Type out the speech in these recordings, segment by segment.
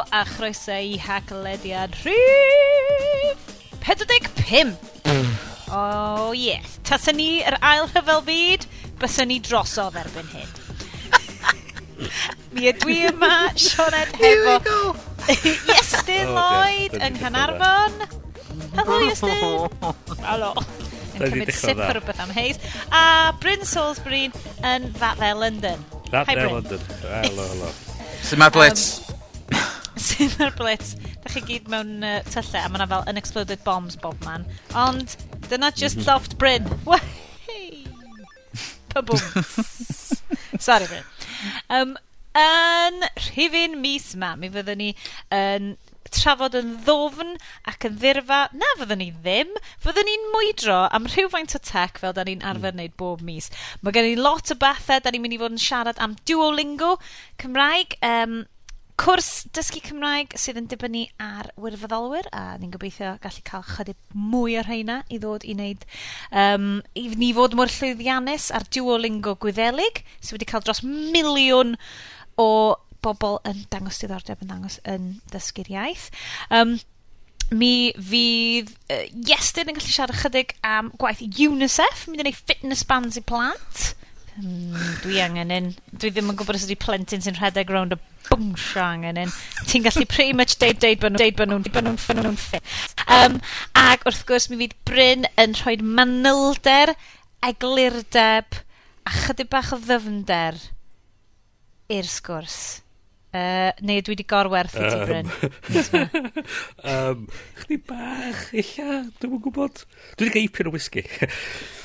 Helo a chroeso i haglediad rhif 45. oh yes, tasyn ni yr ail rhyfel byd, bysyn ni drosodd erbyn hyn. Mi ydw i yma, Sioned, hefo Iestyn Lloyd yng Nghanarfon. Helo Iestyn. Helo. Yn cymryd sip o rhywbeth am heis. A Bryn Salisbury yn Fathe London. Fathe London. Helo, helo. Sut mae'r blitz? sy'n ar blitz. Da chi gyd mewn uh, tylle a mae'na fel unexploded bombs bob man. Ond, dyna just mhm. soft Bryn. Wahey! Pabwm. Sorry, Bryn. Um, yn rhifin mis ma, mi fyddwn ni yn trafod yn ddofn ac yn ddirfa. Na, fyddwn ni ddim. Fyddwn ni'n mwydro am rhywfaint o tech fel da ni'n arfer mm. wneud bob mis. Mae gen i lot o bethau, da ni'n mynd i fod yn siarad am Duolingo Cymraeg. Um, cwrs dysgu Cymraeg sydd yn dibynnu ar wirfoddolwyr a ni'n gobeithio gallu cael chydig mwy o'r rheina i ddod i wneud um, i ni fod mor llwyddiannus ar Duolingo Gwyddelig sydd wedi cael dros miliwn o bobl yn dangos diddordeb yn dangos yn dysgu'r iaith. Um, mi fydd uh, Iestyn yn gallu siarad chydig am gwaith UNICEF, mynd yn ei fitness bands i plant. Mm, dwi angen un. Dwi ddim yn gwybod os ydy plentyn sy'n rhedeg rownd y bwngsio angen un. Ti'n gallu pretty much deud, deud bod nhw'n deud bod nhw'n bod nhw'n bod nhw'n ffit. Um, ac wrth gwrs mi fydd Bryn yn rhoi manylder, eglurdeb a chydig bach o ddyfnder i'r sgwrs. Uh, neu dwi wedi gorwerth i ti, Bryn. um, chdi bach, illa, dwi'n gwybod. Dwi wedi cael ipio'r whisky.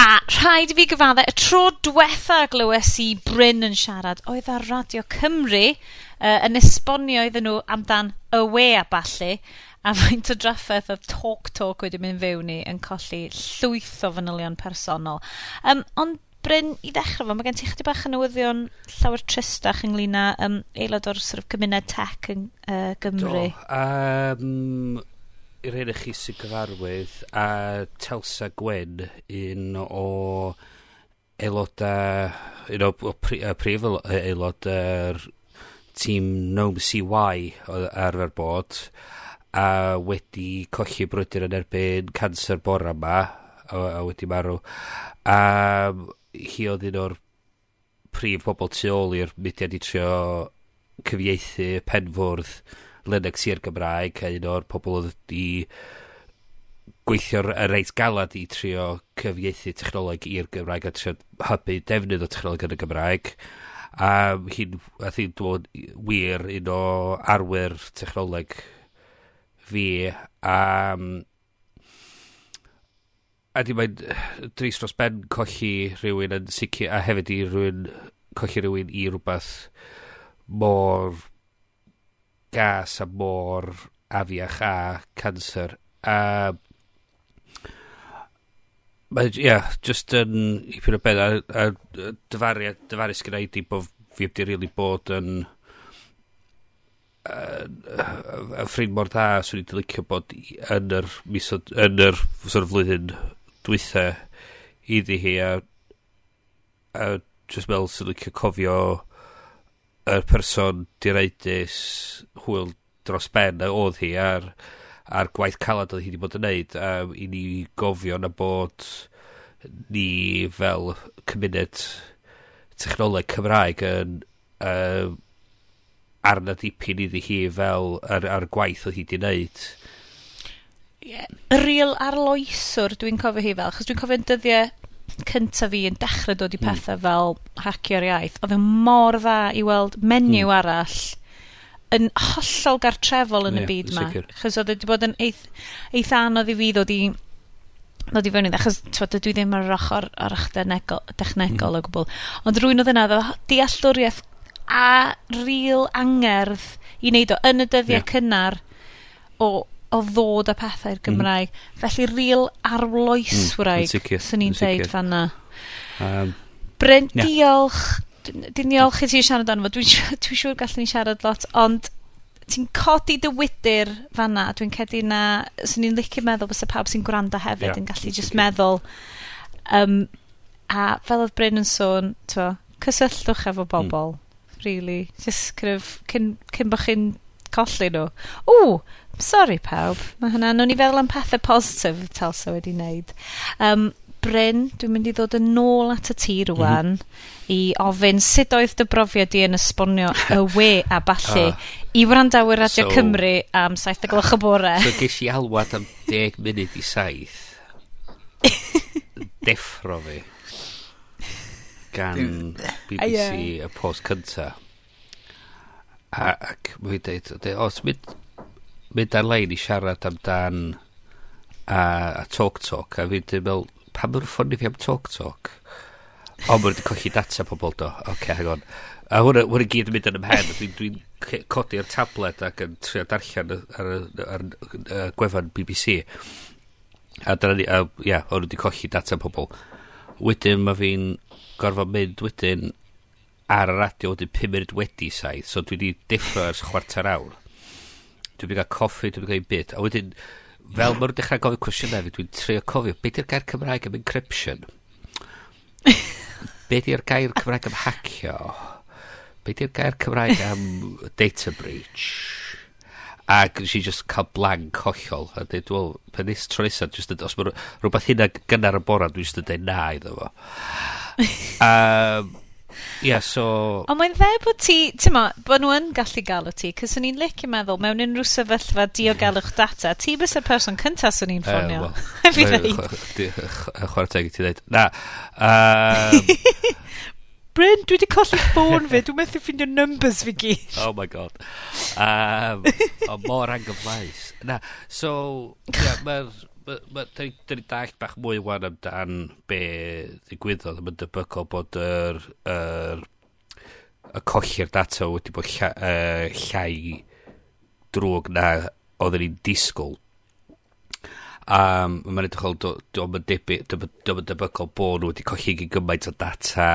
A rhaid i fi gyfadde, y tro diwetha glywes i Bryn yn siarad, oedd ar Radio Cymru uh, yn esbonio iddyn nhw amdan y we a balli, a faint o draffaeth o Talk Talk wedi mynd fewn i yn colli llwyth o fanylion personol. Um, ond Bryn, i ddechrau fo, mae gen ti chdi bach yn newyddion llawer tristach ynglyn â um, aelod o'r sort of, cymuned tech yn uh, Gymru. Do, um, i'r hyn chi sy'n gyfarwydd a Telsa Gwen un o aeloda un o, o pri, a prif aelod yr tîm Gnome CY arfer bod a wedi colli brydyr yn erbyn cancer bora yma a, a wedi marw. A hi oedd un o'r prif bobl tu ôl i'r mudiad i trio cyfieithu penfwrdd Linux i'r Gymraeg, a un o'r pobl oedd wedi gweithio'r reit galad i trio cyfieithu technoleg i'r Gymraeg a trio hybu defnydd o technoleg yn y Gymraeg. A hi'n, a hi'n dod wir un o arwyr technoleg fi. A, mm, a di mae'n dris dros ben colli rhywun yn sicr, a hefyd i rhywun, colli rhywun i rhywbeth mor gas a môr afiach a cancer. A... Mae, ia, yeah, just yn hipyn o ben, a, a dyfariad, dyfarus gyda i di bod fi wedi rili really bod yn y ffrind mor da, swn i'n dylicio bod yn yr, misod, yn yr sort of flwyddyn dwytha iddi hi a, a just fel sy'n licio cofio y person direidus hwyl dros ben a oedd hi ar, ar gwaith calad oedd hi wedi bod yn neud um, i ni gofio na bod ni fel cymuned technoleg Cymraeg yn um, arna dipyn iddi hi fel ar, ar gwaith oedd hi wedi neud Yeah. Real arloeswr dwi'n cofio hi fel, chos dwi'n cofio'n dyddiau cynta fi yn dechrau dod i pethau mm. fel hacio'r iaith, oedd yn mor dda i weld menyw mm. arall yn hollol gartrefol yn yeah, y byd yma. Chos oedd wedi bod yn eith, eith anodd i fi ddod i ddod i fewn i achos twod, dwi ddim ar yr ochr ar eich dechnegol mm. o gwbl. Ond rwy'n oedd yna, dealltwriaeth a real angerdd i wneud o yn y dyddiau yeah. cynnar o o ddod â pethau i'r Gymraeg. Mm. Felly, real arloeswraig, mm, swn i'n deud fanna. Um, Bryn, yeah. diolch. Dwi'n diolch i ti siarad anfo. Dwi'n dwi, dwi siŵr gallwn ni siarad lot, ond ti'n codi dy wydyr fanna. Dwi'n cedi na, swn i'n licio meddwl bys y pawb sy'n gwrando hefyd yeah, yn gallu just meddwl. Um, a fel oedd Bryn yn sôn, twa, cysylltwch efo bobl. Mm. Really. Just kind of, cyn, cyn bod chi'n colli nhw. Ww, sorry pawb, mae hynna, nhw'n i feddwl am pethau positif Telsa wedi wneud. Um, Bryn, dwi'n mynd i ddod yn ôl at y ti mhm. rwan mm -hmm. i ofyn sut oedd dy brofiad i yn esbonio y we a balli uh, ah. i wrandawyr Radio so, Cymru am 7 o gloch y bore. So ges i alwad am 10 munud i saith. Deffro fi. Gan BBC y post cynta. Ac mae'n dweud, os mynd mynd ar-lein i siarad amdan a, a Talk Talk a fi'n dweud fel pam yn ffordd i fi am Talk Talk? O mae'n wedi colli data pobl do. Oce okay, hang on. A hwnna hwnna gyd yn mynd yn ymhen. Dwi'n dwi, dwi codi'r tablet ac yn trio darllen ar, ar, ar ar gwefan BBC a dyna ni a ia hwnna wedi colli data pobl wedyn mae fi'n gorfod mynd wedyn ar y radio wedyn 5 munud wedi saith so dwi wedi deffro ers chwarter awr dwi'n mynd cael coffi, dwi'n mynd cael byd. A wedyn, fel maen dechrau gofio cwestiynau fi, dwi'n trio cofio, beth yw'r gair Cymraeg am encryption? beth yw'r gair Cymraeg am hacio? Beth yw'r gair Cymraeg am data breach? A nes i just cael blank hollol. A dweud, wel, pen nes tro nesa, just, os mae rhywbeth hynna gynnar y bora, dwi'n just yn dweud na iddo fo. um, Ie, yeah, so... Ond mae'n dde bod ti, ti'n ma, bod nhw yn gallu galw ti, cys o'n i'n lic i meddwl, mewn unrhyw sefyllfa diogelwch mm. data, ti bys y person cyntaf swn i'n ffonio. Uh, well, Chwarae teg i ti dweud. Na. Um, Bryn, dwi wedi colli ffôn fi, dwi'n methu ffindio numbers fi gyd. Oh my god. Um, o mor angyflais. Na, so, yeah, mae'r Dyn ni dall bach mwy wan amdan be ddigwyddodd. yn debygol bod yr, yr, y colli'r data wedi bod llai, uh, llai drwg na oedden ni'n disgwyl. Um, mae'n edrych ôl, dwi'n debygol bod nhw wedi colli gymaint o data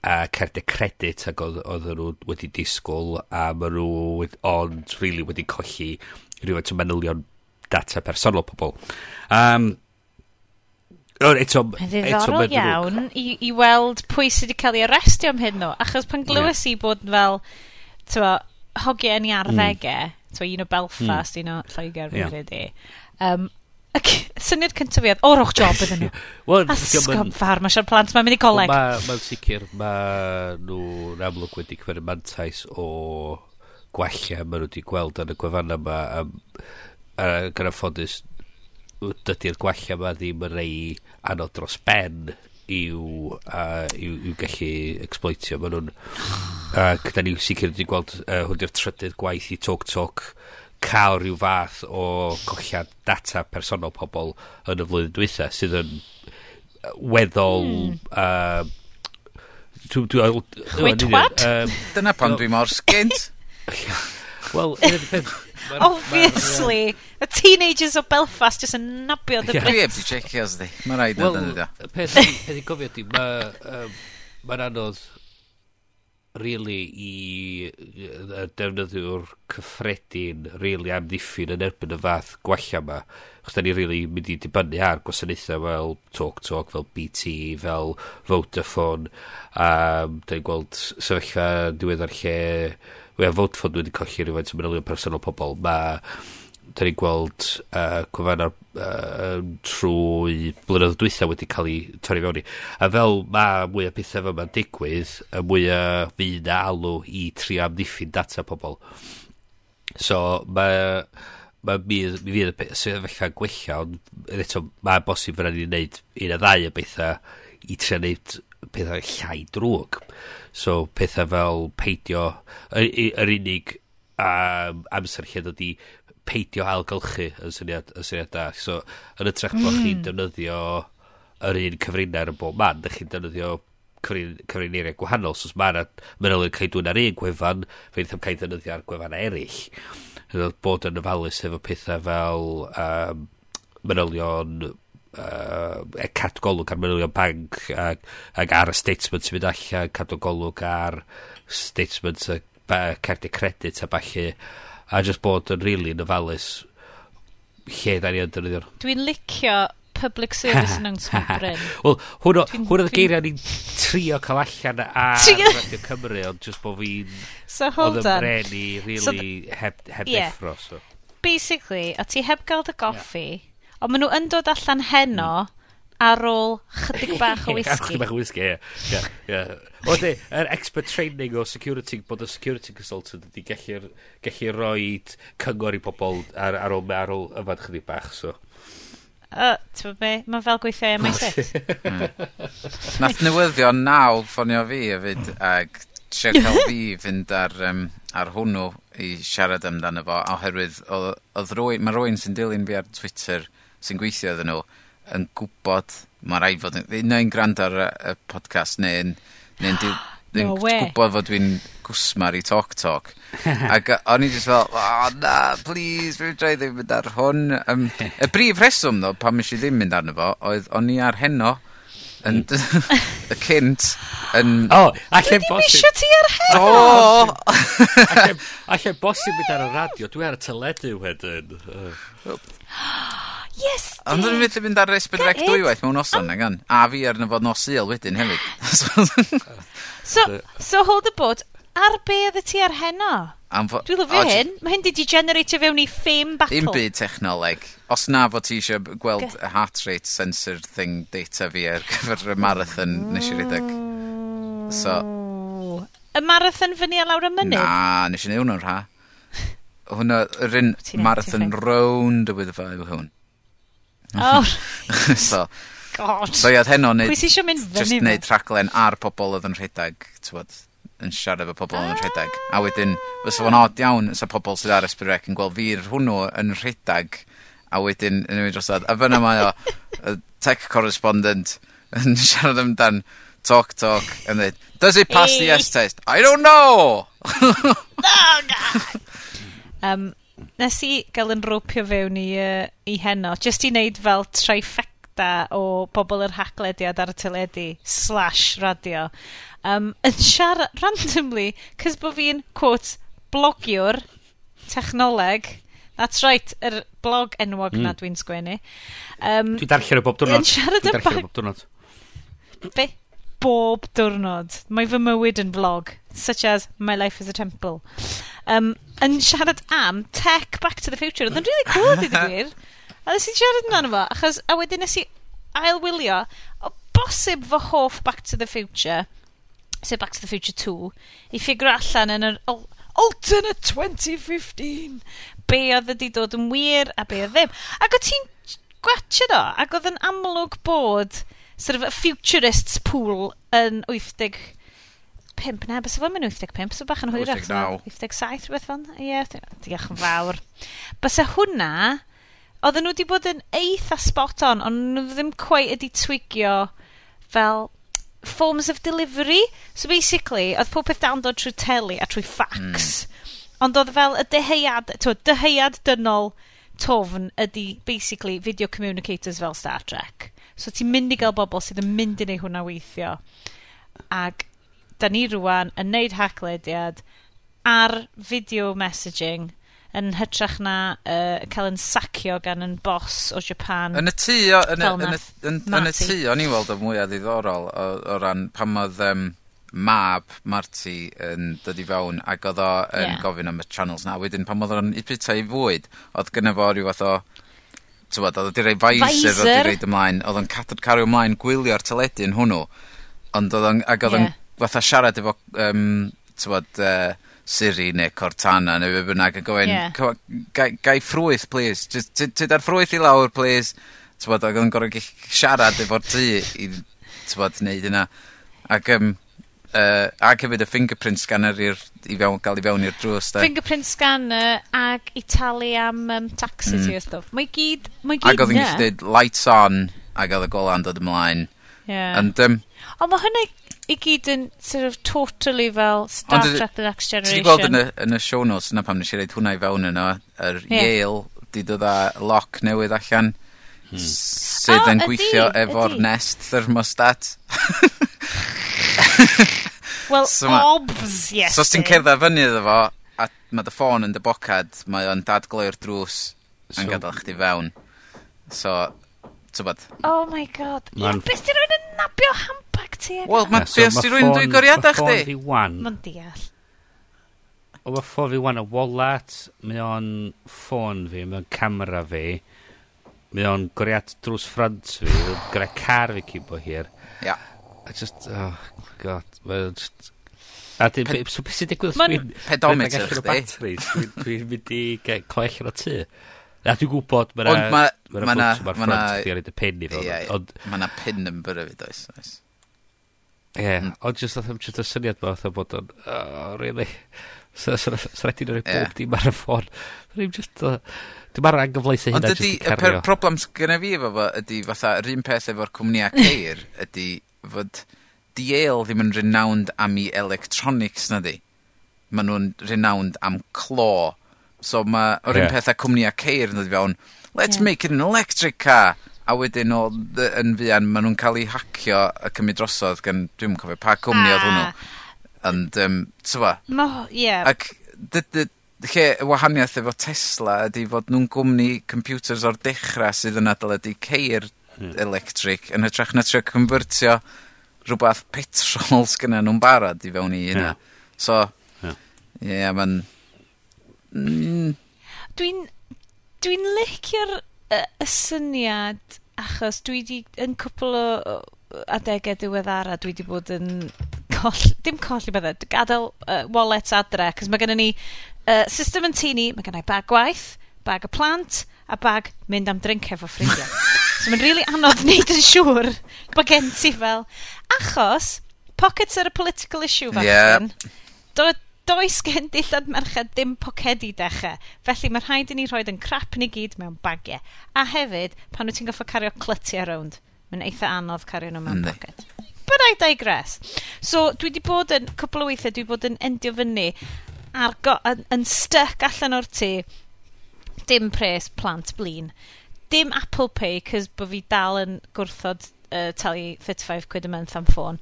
a cerdau credit ac oedd nhw wedi disgwyl a maen nhw ond rili really wedi colli rhywbeth o manylion data personol pobl. Um, Eto, Ddiddorol eto, iawn i, i weld pwy sydd wedi cael ei arrestio am hyn nhw. Achos pan glywes yeah. i bod fel, tywa, hogiau yn ei arddegau, mm. tywa, un o Belfast, mm. un o Lloegr, yeah. credu. Um, ac syniad cyntaf fi oedd, o'r o'ch job ydyn nhw. well, Asgob far, mae siar plant, mae'n mynd i coleg. Mae'n ma sicr, mae nhw'n amlwg wedi cyfyr mantais o gwella mae nhw wedi gweld yn y gwefannau yma. Um, uh, gan ffodus, dydy'r gwella yma ddim yn rei anodd dros ben i'w, uh, i'w, iw gallu exploitio. Maen nhw'n... Uh, da ni'n sicr wedi gweld uh, hwn di'r trydydd gwaith i Tok Tok cael rhyw fath o colliad data personol pobl yn y flwyddyn dwytha sydd yn weddol... Mm. Uh, Chwedwad? Dyna pan dwi mor sgint. Wel, un o'r peth, Obviously. Y teenagers o Belfast jyst yn nabio dy Dwi heb di checio os di. Mae rhaid yn dda. Peth i gofio di, mae'n ma anodd really i y defnyddiwr cyffredin really amddiffyn yn erbyn y fath gwella yma. Chos da ni really mynd i dibynnu ar gwasanaethau fel Talk Talk, fel BT, fel Vodafone. Um, da ni'n gweld sefyllfa diweddar lle a Vodafone wedi colli rhywfaint o manylion personol pobl, mae da ni'n gweld uh, cwfanna uh, trwy blynyddoedd dwytha wedi cael ei torri fewn i. A fel mae mwy o pethau fe mae'n digwydd, y mwy o fydd a alw i trio amddiffyn data pobl. So mae mae mi, mi fydd y sefyllfa gwella, ond eto mae'n bosib fyna ni'n neud un o ddau o bethau i trio neud pethau llai drwg. So, pethau fel peidio, yr, unig um, amser lle dod i peidio ailgylchu yn syniad, yn syniad da. So, yn y trech mm. bod chi'n hmm. defnyddio yr un cyfrinau yn bob man, ydych chi'n defnyddio cyfrineiriau gwahanol. So, mae'n manylion cael dwi'n ar un gwefan, fe'n ddim cael defnyddio ar gwefan eraill. Bod yn ofalus efo pethau fel um, manylion uh, e, cadw golwg ar manylion Bank ac, ac ar y statement sy'n mynd allan cadw golwg ar statement y cardi credit a falle a just bod yn rili really yn ofalus lle da ni yn dyrnyddio dwi'n licio public service announcement Bryn wel hwn oedd y geiriau ni'n trio cael allan ar Radio Cymru ond just bod fi'n so hold on. oedd yn really so, heb, heb yeah. effro so. basically o ti heb gael dy goffi yeah Ond maen nhw yn dod allan heno hmm. ar ôl chydig bach o whisky. chydig bach o whisky, ie. Yeah, yeah. O de, yr er expert training o security, bod y security consultant wedi gallu, gallu rhoi cyngor i bobl ar, ar ôl, ar ôl yfad chydig bach, so. Uh, ti'n be, mae fel gweithio am ei set. Nath newyddion naw ffonio fi hefyd, ag trio cael fi fynd ar, um, ar hwnnw i siarad amdano fo, oherwydd oedd rwy, mae rwy'n sy'n dilyn fi ar Twitter, sy'n gweithio iddyn nhw yn gwybod mae rhaid fod yn... Neu'n gwrando ar y, y podcast neu'n... Neu'n no gwybod fod dwi'n gwsmar i Talk Talk. Ac o'n i just fel, oh, na, please, fi'n dweud ddim mynd ar hwn. Um, y brif reswm, ddo, pan mis i ddim mynd arno fo, oedd o'n i ar heno yn mm. y cynt yn... O, allai bosib... Dwi ti ar heno! O! Allai bosib mynd ar y radio, dwi ar y teledu wedyn. Yes! Ond dwi'n methu mynd ar rhesbydrec dwywaith mewn noson, angen. A fi arno fod nos sul wedyn hefyd. so, so hold the board, ar be oedd ti ar heno? Dwi'n lyfio hyn. Mae hyn di generatio fewn i fame battle. Un byd technoleg. Os na fod ti eisiau gweld y heart rate sensor thing data fi ar gyfer y marathon nes i redeg. So... Y marathon fyny a lawr y mynydd? Na, nes i neud hwnnw'n rha. Hwna, yr un marathon round y wyddfa yw hwn. Oh. so, God. So ia, oedd heno neud... Pwy sy isio mynd fyny Just neud rhaglen ar pobl oedd yn rhedeg, t'wod, yn siarad efo pobl yn rhedeg. A ah. wedyn, fysa fo'n odd iawn sa pobl sydd ar ysbryd yn gweld fi'r hwnnw yn rhedeg, a wedyn yn ymwneud drosad. A fyna mae o, y tech correspondent yn siarad amdan talk talk yn dweud, does it pass the S test? I don't know! oh, God! Um, nes i gael yn rwpio fewn i, uh, i heno, jyst i wneud fel trifecta o bobl yr haglediad ar y teledu slash radio, um, yn siarad randomly, cys bod fi'n, quote, blogiwr, technoleg, That's right, yr er blog enwog mm. na dwi'n sgwennu. Um, dwi darllen o bob diwrnod. Yn siarad dwi darllen o bob diwrnod. Be? Bob diwrnod. Mae fy mywyd yn vlog, such as My Life is a Temple. Um, yn siarad am tech Back to the Future. Oedd yn really cool, dwi gwir. A nes i siarad amdano fo, achos, a wedyn nes i ailwylio, o bosib fy hoff Back to the Future, sef Back to the Future 2, i ffigur allan yn yr alternate 2015, be oedd wedi dod yn wir a be oedd ddim. Ac o ti'n gwatio do, ac oedd yn amlwg bod sort of a futurists pool yn 80 75 na, bys o fo'n mynd 75, so bach yn hwyrach. 77, rhywbeth fan. Ie, diolch yn fawr. Bys hwnna, oedden nhw wedi bod yn eitha spot on, ond nhw ddim cwei wedi twigio fel forms of delivery. So basically, oedd pob peth dal dod trwy teli a trwy fax. Mm. Ond oedd fel y deheuad, twa, deheuad dynol tofn ydy basically video communicators fel Star Trek. So ti'n mynd i gael bobl sydd yn mynd i wneud hwnna weithio. Ac da ni rwan yn neud hacklediad ar video messaging yn hytrach na uh, cael 'yn sacio gan 'yn boss o Japan. Yn y tŷ o yn y yn y yn yn y tŷ o'n i weld y mwyaf ddiddorol o o ran pan odd um, mab Marty yn dod i fewn ac oedd o yn yeah. gofyn am y channels na. Wedyn pan oedd o'n i bita i fwyd, oedd gynno fo ryw fath o Tywod, oedd wedi rhoi visor, oedd wedi rhoi ymlaen, oedd o'n cadw'r cario ymlaen gwylio'r teledu yn hwnnw, ond oedd o'n, ac oedd o'n yeah fatha siarad efo um, tywod, uh, Siri neu Cortana neu be' bynnag yn gofyn... Ie. ...c'mo' gai gai ffrwyth please. jyst tyd tyd a'r ffrwyth i lawr plîs t'mod ag o'n gorau gellu siarad efo'r tŷ i tywod, neud yna ac um, uh, ac hefyd y fingerprint scanner i'r i fewn gael i fewn i'r drws Da. Fingerprint scanner ag i talu am um, taxes... mm. i o stwff. Mae gyd mae gyd 'na. Ag odd yn gellu deud lights on ag oedd y gola'n dod ymlaen. Yeah. And, um, Ond mae hynny i i gyd yn sort of totally fel Star Ond Trek The Next Generation. Ti 'di gweld yn y yn y show notes yna pam nes i reid hwnna i fewn yno yr Yale 'di dod â lock newydd allan. Hmm. Sydd yn gweithio efo'r Nest thermostat. Wel, so obs, yes. So os ti'n eh. cerdded fyny iddo fo, a mae dy ffôn yn dy bocad, mae o'n dadgloi'r drws yn so, gadael chdi fewn. So, tybod. Oh my god. Ma'n... Beth ti'n rhywun yn nabio ham bag ti? Wel, mae so, beth sy'n rwy'n dwy goriadau chdi. Mae ffôn fi wan. Mae'n deall. O, mae ffôn fi wan y wallet, mae o'n ffôn fi, mae o'n camera fi, mae o'n goriad drws ffrant fi, gyda car fi cyn bo hir. Ia. Yeah. I just, oh, god, mae'n just... A dyn, Pe so beth sy'n digwydd? Mae'n pedometer chdi. Dwi'n mynd i coell yn y tŷ. A dwi'n gwybod, mae'na ma, ma, ma, ma, ma, ma, ma, ma, ma, ma, ma, ma, ma, ma, ma, ma, ma, ma, Ie, mm. ond jyst oedd jyst y syniad ma, oedd bod o'n, oh, really, sy'n so, so, so, rhaid i'n rhoi bob dim ar y ffôn. Rwy'n jyst, dwi'n marw angyfleus e hynna jyst i cario. Ond problem gyda fi efo fo ydy, fatha, yr un peth efo'r cwmnïa ceir ydy fod DL ddim yn renowned am i electronics na di. Maen nhw'n renowned am clo. So mae, o'r yeah. un peth a cwmnïa ceir yn dod i fewn, let's yeah. make it an electric car a wedyn o dd- yn fuan maen nhw'n cael eu hacio a cymryd drosodd gan dwi'n cofio pa cwmni ah. oedd hwnnw. Ond um, tyfa. Ma' ho- ie. Ac dy- dy- lle y wahaniaeth efo Tesla ydy fod nhw'n gwmni computers o'r dechrau sydd yn adeiladu ceir hmm. electric yn hytrach na trio cynfyrtio rhywbeth petrol sgynna nhw'n barod i fewn i hynna. So... Ie. Ie ma'n, Mm. Dwi'n, dwi'n licio'r y, y syniad, achos dwi 'di, yn cwpl o adegau diweddara, dwi 'di bod yn coll- dim colli bydde, gadael uh, wallet adre, cos mae gennym ni uh, system yn tŷ ni, gennym gynnai bag gwaith, bag y plant, a bag mynd am drink efo ffrindiau. so mae'n really anodd wneud yn siŵr bod gen ti fel... Achos, pockets are a political issue fan yeah. hyn does gen dillad merched ddim pocedi dechrau, felly mae rhaid i ni roed yn crap ni gyd mewn bagiau. A hefyd, pan wyt ti'n goffo cario clytiau rownd, mae'n eitha anodd cario nhw mewn poced. But I digress. So, dwi wedi bod yn, cwbl o weithiau, dwi wedi bod yn endio fyny ar go, yn, yn styc allan o'r tŷ, dim pres plant blin. Dim Apple Pay, cys bod fi dal yn gwrthod uh, talu 35 quid a month am ffôn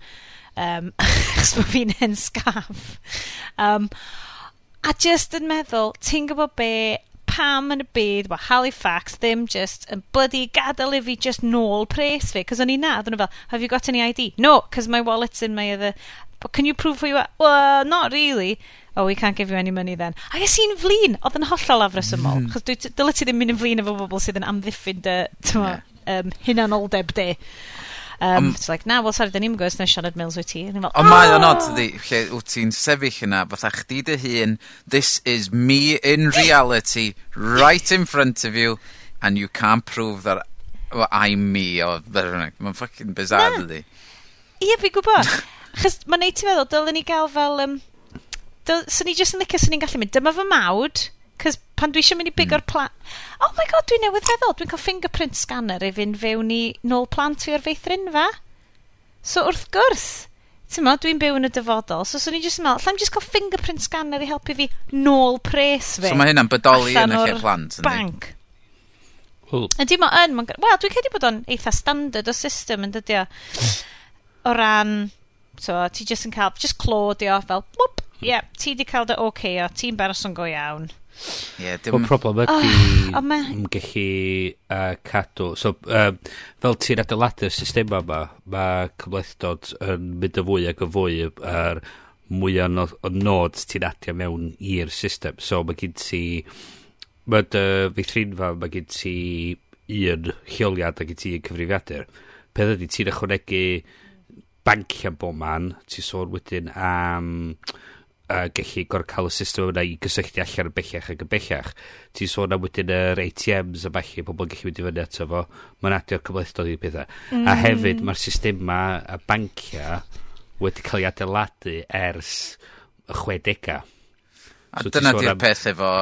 um, achos bod fi'n hen sgaff. Um, a just yn meddwl ti'n gwybod be' pam yn y byd wa Halifax ddim just yn bloody gadael i fi just nôl pres fi 'c'os o'n i 'na odden nhw fel have you got any ID? No cos my wallet's in my other but can you prove who you are? Well not really. Oh we can't give you any money then. A ys i'n flin. oedd yn hollol afresymol. Mm. Mm-hmm. 'Chos dwyt, dyle ti ddim mynd yn flin efo bobl sydd yn amddiffyn dy t'mo' yym hunanoldeb di. Um, um, it's like, na, wel, sori, da ni'n gwybod os na Sianed Mills wyt ti. Fel, Ond mae o'n od, oh! ydi, lle wyt ti'n sefyll yna, fatha chdi dy hun, this is me in reality, right in front of you, and you can't prove that well, I'm me, o, mae'n ffucking bizarre, ydi. Ie, fi gwybod. Chos mae'n neud ti feddwl, dylen ni gael fel... Um, Dyl, so, ni jyst yn licio sy'n ni'n gallu mynd, dyma fy mawd, Cos pan dwi eisiau mynd i bigo'r hmm. plant... Oh my god, dwi'n newydd feddwl, dwi'n cael fingerprint scanner i fynd fewn i nôl plant fi o'r feithrinfa. So wrth gwrs, ti'n mo, dwi'n byw yn y dyfodol, so swn so, i'n just meddwl, lla'n just cael fingerprint scanner i helpu fi nôl pres fi. So mae hynna'n bodoli yn y lle plant, Bank. Banc. Ydy mo yn, wel, dwi'n credu bod o'n eitha standard o system yn dydio. O ran, so, ti jyst yn cael, just clodio fel, blwp, ie, yeah, ti di cael dy oce okay o, ti'n berson go iawn. Ie, yeah, dim... Y problem ydy, oh, ah, yn gallu uh, cadw... So, um, fel ti'n adeiladu'r system yma, mae cymlethdod yn mynd y fwy ac y fwy a'r mwy o o nodes ti'n adio mewn i'r system. So, mae gen ti... Mae dy feithrinfa, mae gen ti un lleoliad a gen ti un cyfrifiadur. Peth ydy, ti'n ychwanegu banciau bob man, ti'n sôn wedyn am... Um, a gallu gor cael y system yna i gysylltu allan yn bellach ac yn bellach. Ti'n sôn am wedyn yr ATMs a falle, pobl yn gallu mynd i fyny ato fo, mae'n adio'r cymlethdod i bethau. Mm. A hefyd mae'r system yma, a bancia wedi cael ei adeiladu ers y 60au. A so dyna di'r am... peth efo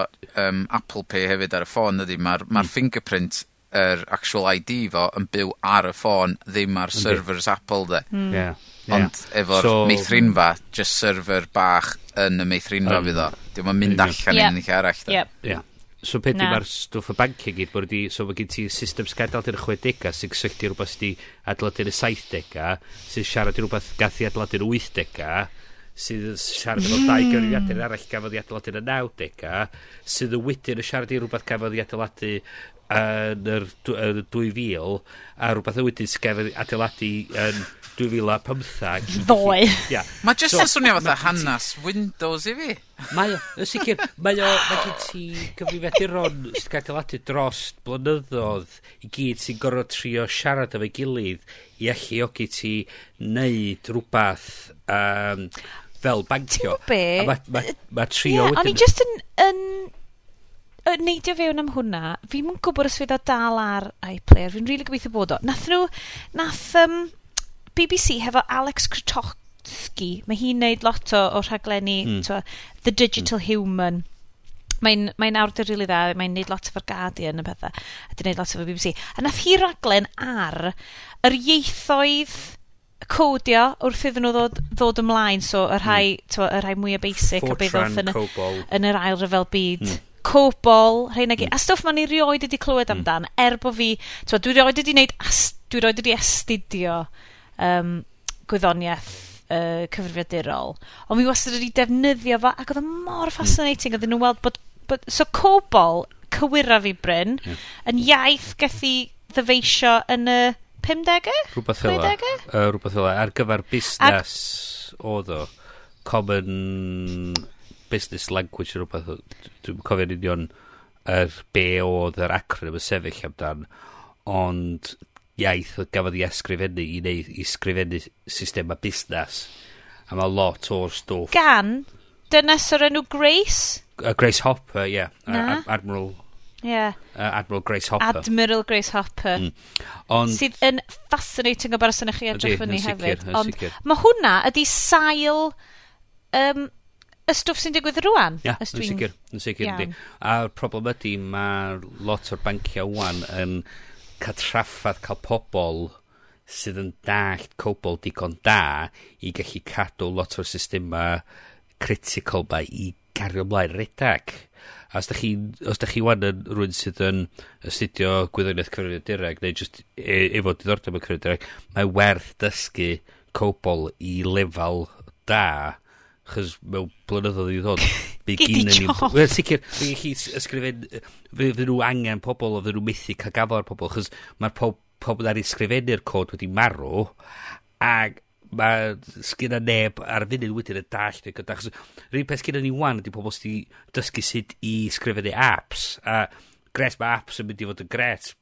um, Apple Pay hefyd ar y ffôn ydy, mae'r ma, r, mm. fingerprint yr er actual ID fo yn byw ar y ffôn, ddim ar servers Apple de. Mm. Yeah. Yeah. Ond efo'r so, meithrinfa, just server bach yn y meithrinfa um, fydd o. Diolch yn mynd allan yeah. i'n ni'n arall. Da. Yep. Yeah. So beth di mae'r stwff y bancio gyd bod wedi, so mae gen ti system sgadal i'r 60au sy'n cysylltu rhywbeth sydd wedi adeiladu i'r 70au, sy'n siarad i rhywbeth gath i adeiladu i'r 80au, sydd yn siarad efo dau gyfrifiadur arall gafodd i adeiladu yn y 90au, sydd yn wedyn yn siarad i rhywbeth gafodd i adeiladu yn yr, yn y 2000 a rhywbeth y wedyn sgef adeiladu yn 2015 ddoe yeah. mae jyst so, yn swnio fatha hanes Windows i fi mae o yn sicr mae o mae gen ti cyfrifiaduron sydd gael adeiladu dros blynyddoedd i gyd sy'n gorfod trio siarad efo'i gilydd i alluogi ti neud rhywbeth um, fel bancio. Ti'n be? A ma, ma, ma trio yeah, wedyn... O'n i just yn, yn y neidio fewn am hwnna, fi'n yn gwybod os fydd o dal ar iPlayer, fi'n rili really gobeithio bod o. Nath nhw, nath um, BBC hefo Alex Krotowski, mae hi'n neud lot o, o rhaglenni, mm. twa, The Digital mm. Human. Mae'n mae awdur rili really dda, mae'n neud lot o'r Guardian y pethau, a di neud lot o'r BBC. A nath hi raglen ar yr ieithoedd codio wrth iddyn nhw ddod, ddod ymlaen, so y rhai, mm. y rhai mwyaf basic Fortran, a beth oedd yn, y, yn yr ail ryfel byd. Mm cobol, rhain ag Hmm. A stwff ma'n i rioed wedi clywed mm. amdan, er bo fi, Twa, dwi rioed wedi wneud... as- dwi rioed wedi astudio um, gwyddoniaeth uh, cyfrifiadurol, ond mi wastad wedi defnyddio fo, ac oedd o e mor mm. fascinating mm. oedden nhw'n weld bod, bod... So cobol, cywira fi Bryn, yeah. yn iaith gath i ddyfeisio yn y 50au? Rhywbeth fel Uh, rhywbeth fel ar gyfer busnes oedd o. Common business language yn rhywbeth, dwi'n cofio'n union yr be oedd yr acronym y sefyll amdan, ond iaith oedd gafodd i ysgrifennu i wneud i sgrifennu a busnes. A mae lot o'r stwff. Gan dynes o'r enw Grace? Uh, Grace Hopper, ie. Yeah. Uh, Admiral... Yeah. Uh, Admiral Grace Hopper. Admiral Grace Hopper. Mm. Ond, sydd yn fascinating o barasyn i chi edrych fyny hefyd. Ond mae hwnna ydy sail um, y stwff sy'n digwydd rwan. Ia, yeah, yn sicr, yn sicr yndi. A'r problem ydy, mae lot o'r banciau rwan yn cael traffaeth cael pobl sydd yn dallt cobl digon da i gallu cadw lot o'r systema critical ma i gario ymlaen redag. A os da chi, os da chi wan yn rhywun sydd yn astudio gwyddoniaeth cyfrifiadureg neu just e, efo diddordeb yn cyfrifiadureg, mae werth dysgu cobl i lefel da chys mewn blynyddoedd i ddod bydd gyn yn ni? wel sicr bydd chi ysgrifen fydd nhw angen pobl o fydd nhw methu cael gafo ar pobl chys mae'r pob, pobl ar ysgrifennu'r cod wedi marw ac mae sgyna neb ar y funud wedyn y dall neu gyda chos rhywun peth sgyna ni wan ydy pobl sydd wedi dysgu sut i sgrifennu apps a gres mae apps yn mynd i fod yn gret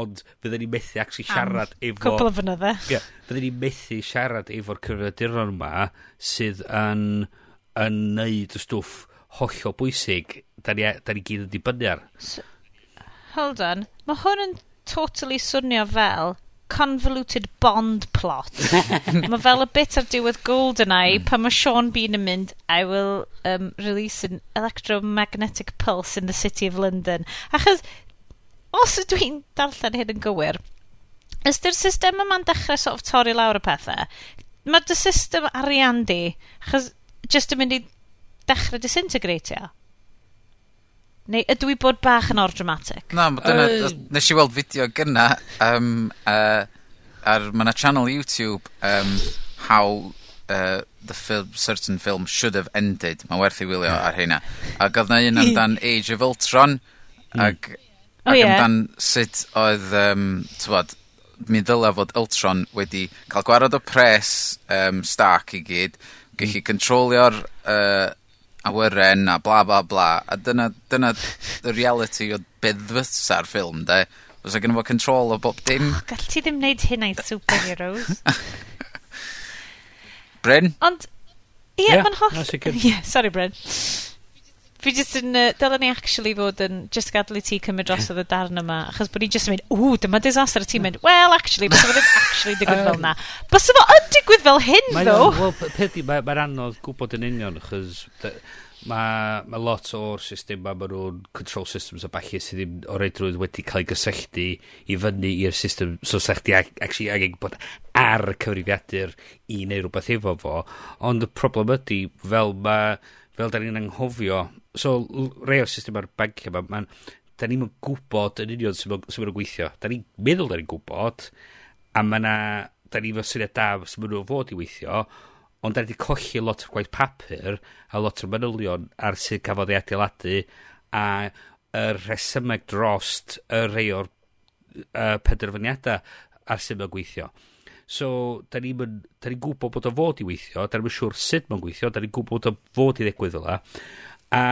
ond fydden ni methu actually siarad Am, efo... Cwpl o fynydde. Yeah, fydden ni methu siarad efo'r cyfrifiaduron yma sydd yn, yn neud y stwff hollol bwysig da ni, da ni gyd yn dibynnu ar. So, hold on. Mae hwn yn totally swnio fel convoluted bond plot. mae fel y bit ar diwedd GoldenEye mm. pan mae Sean Bean yn mynd I will um, release an electromagnetic pulse in the city of London. Achos os ydw i'n darllen hyn yn gywir, ysdy'r system yma'n dechrau sort of torri lawr y pethau, mae dy system arian di, achos jyst yn mynd i dechrau disintegratio. Neu ydw i bod bach yn ordramatic? Na, dyna, uh... nes i weld fideo gyna, um, uh, ar, mae yna channel YouTube, um, how uh, the film, certain film should have ended. Mae werth i wylio ar hynna. Ac oedd na un amdan Age of Ultron, hmm. ac Ac oh, yeah. amdan sut oedd, um, tywod, mi ddyla fod Ultron wedi cael gwarod o pres um, Stark i gyd, gallu mm. controlio'r uh, awyren a bla bla bla, a dyna, dyna the reality o beddfysa'r ffilm, de. Os oedd gen fo control o bob dim. Oh, gall ti ddim wneud hynna i superheroes. Bryn? Ond, ie, yeah, yeah, mae'n holl... No, yeah, sorry, Bryn. Fi jyst yn Uh, dylen ni actually fod yn Just gadel i ti cymryd drosodd y darn yma, achos bod ni jyst yn mynd, ww, dyma disaster, a ti'n mynd, well, actually, bys fo ddim actually digwydd fel na. Bys fo yn digwydd fel hyn, Mae ddo! o'n- Wel, p- peth i, mae'r anodd gwybod yn union, achos mae ma lot o'r system ma, maen nhw'n control systems a bachu sydd ddim o reidrwydd wedi cael ei gysylltu i fyny i'r system, so sa'ch di ac- actually angen bod ar y cyfrifiadur i neu rhywbeth efo fo, ond y problem ydy, fel mae fel da ni'n anghofio so rei o'r system ar bancio yma, ma'n, da ni'n gwybod yn union sy'n mynd gweithio. Da ni'n meddwl da ni'n gwybod, a mae na, da ni fo syniad da sy'n mynd fod i weithio, ond da ni wedi colli lot o gwaith papur a lot o manylion ar sydd gafodd ei adeiladu a y resymeg drost y rei o'r uh, penderfyniadau ar sydd mae'n gweithio. So, da ni'n ni, ni gwybod bod o fod i weithio, da ni'n siŵr sut mae'n gweithio, da ni'n gwybod bod o fod i ddigwydd fel A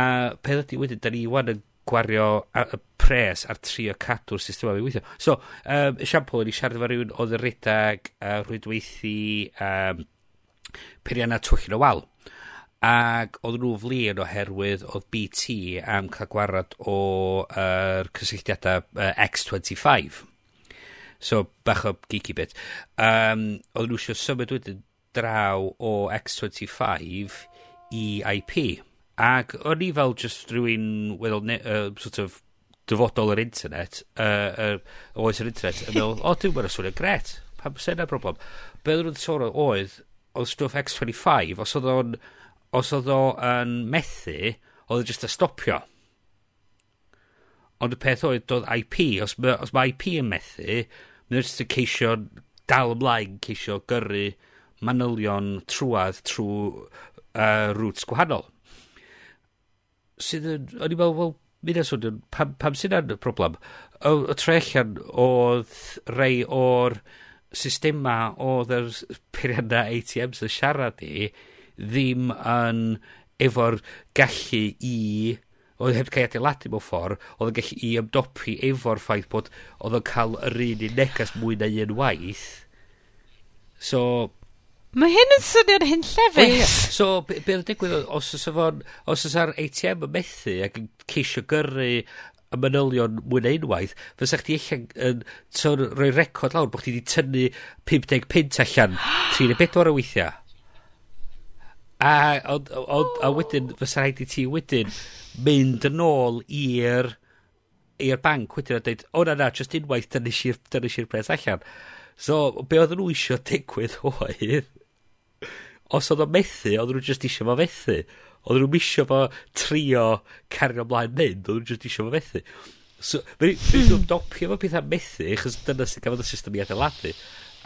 peth ydy wedyn, da ni wan yn gwario y pres ar tri o cadw'r system i weithio. So, um, esiampl, ni siarad efo rhywun oedd y redag uh, rhwydweithi um, peirianna twchyn o wal. Ac oedd nhw flin oherwydd oedd BT am cael gwarad o'r uh, cysylltiadau uh, X25. So, bach o geeky bit. Um, oedd nhw eisiau symud wedyn draw o X25 i IP Ac o'n i fel just rhywun, weddol, uh, sort of, dyfodol yr internet, uh, uh, oes yr internet, yn meddwl, o, dwi'n meddwl swnio gret, pam sy'n yna broblem. Be oedd nhw'n sôn oedd, oedd stwff X25, os oedd o'n, os oedd o'n methu, oedd o'n e just a stopio. Ond y peth oedd, doedd IP, os, os mae IP yn methu, mae'n just yn ceisio dal ymlaen, ceisio gyrru manylion trwad trwy uh, roots gwahanol sydd yn... O'n i'n meddwl, wel, mynd sôn, pam, pam sy'n an problem? O, o tre allan oedd rei o'r systema oedd yr peirianna ATMs yn siarad i ddim yn efo'r gallu i oedd heb cael adeiladu mewn ffordd, oedd yn gallu i ymdopi efo'r ffaith bod oedd yn cael yr un i negas mwy na un waith. So, Mae hyn yn swnio'n hyn llefus. Yeah. So, be oedd digwydd, os oes fo'n, os oes ar ATM yn methu ac yn ceisio gyrru y manylion mwy na unwaith, fysa chdi eich yn tyn, rhoi record lawr bod chdi wedi tynnu 50 pint allan 34 o weithiau. A, ond, ond, a wedyn, fysa rhaid i ti wedyn mynd yn ôl i'r i'r banc wedyn a dweud, o na na, just unwaith, dyna eisiau'r pres allan. So, be oedd nhw eisiau digwydd oedd os oedd o methu, oedd nhw jyst eisiau fo fethu. Oedd nhw'n misio fo trio cario ymlaen mynd, oedd nhw jyst eisiau fo fethu. So, mae'n hmm. nhw'n dopio fo pethau methu, chos dyna sy'n gafodd y system i adeiladu.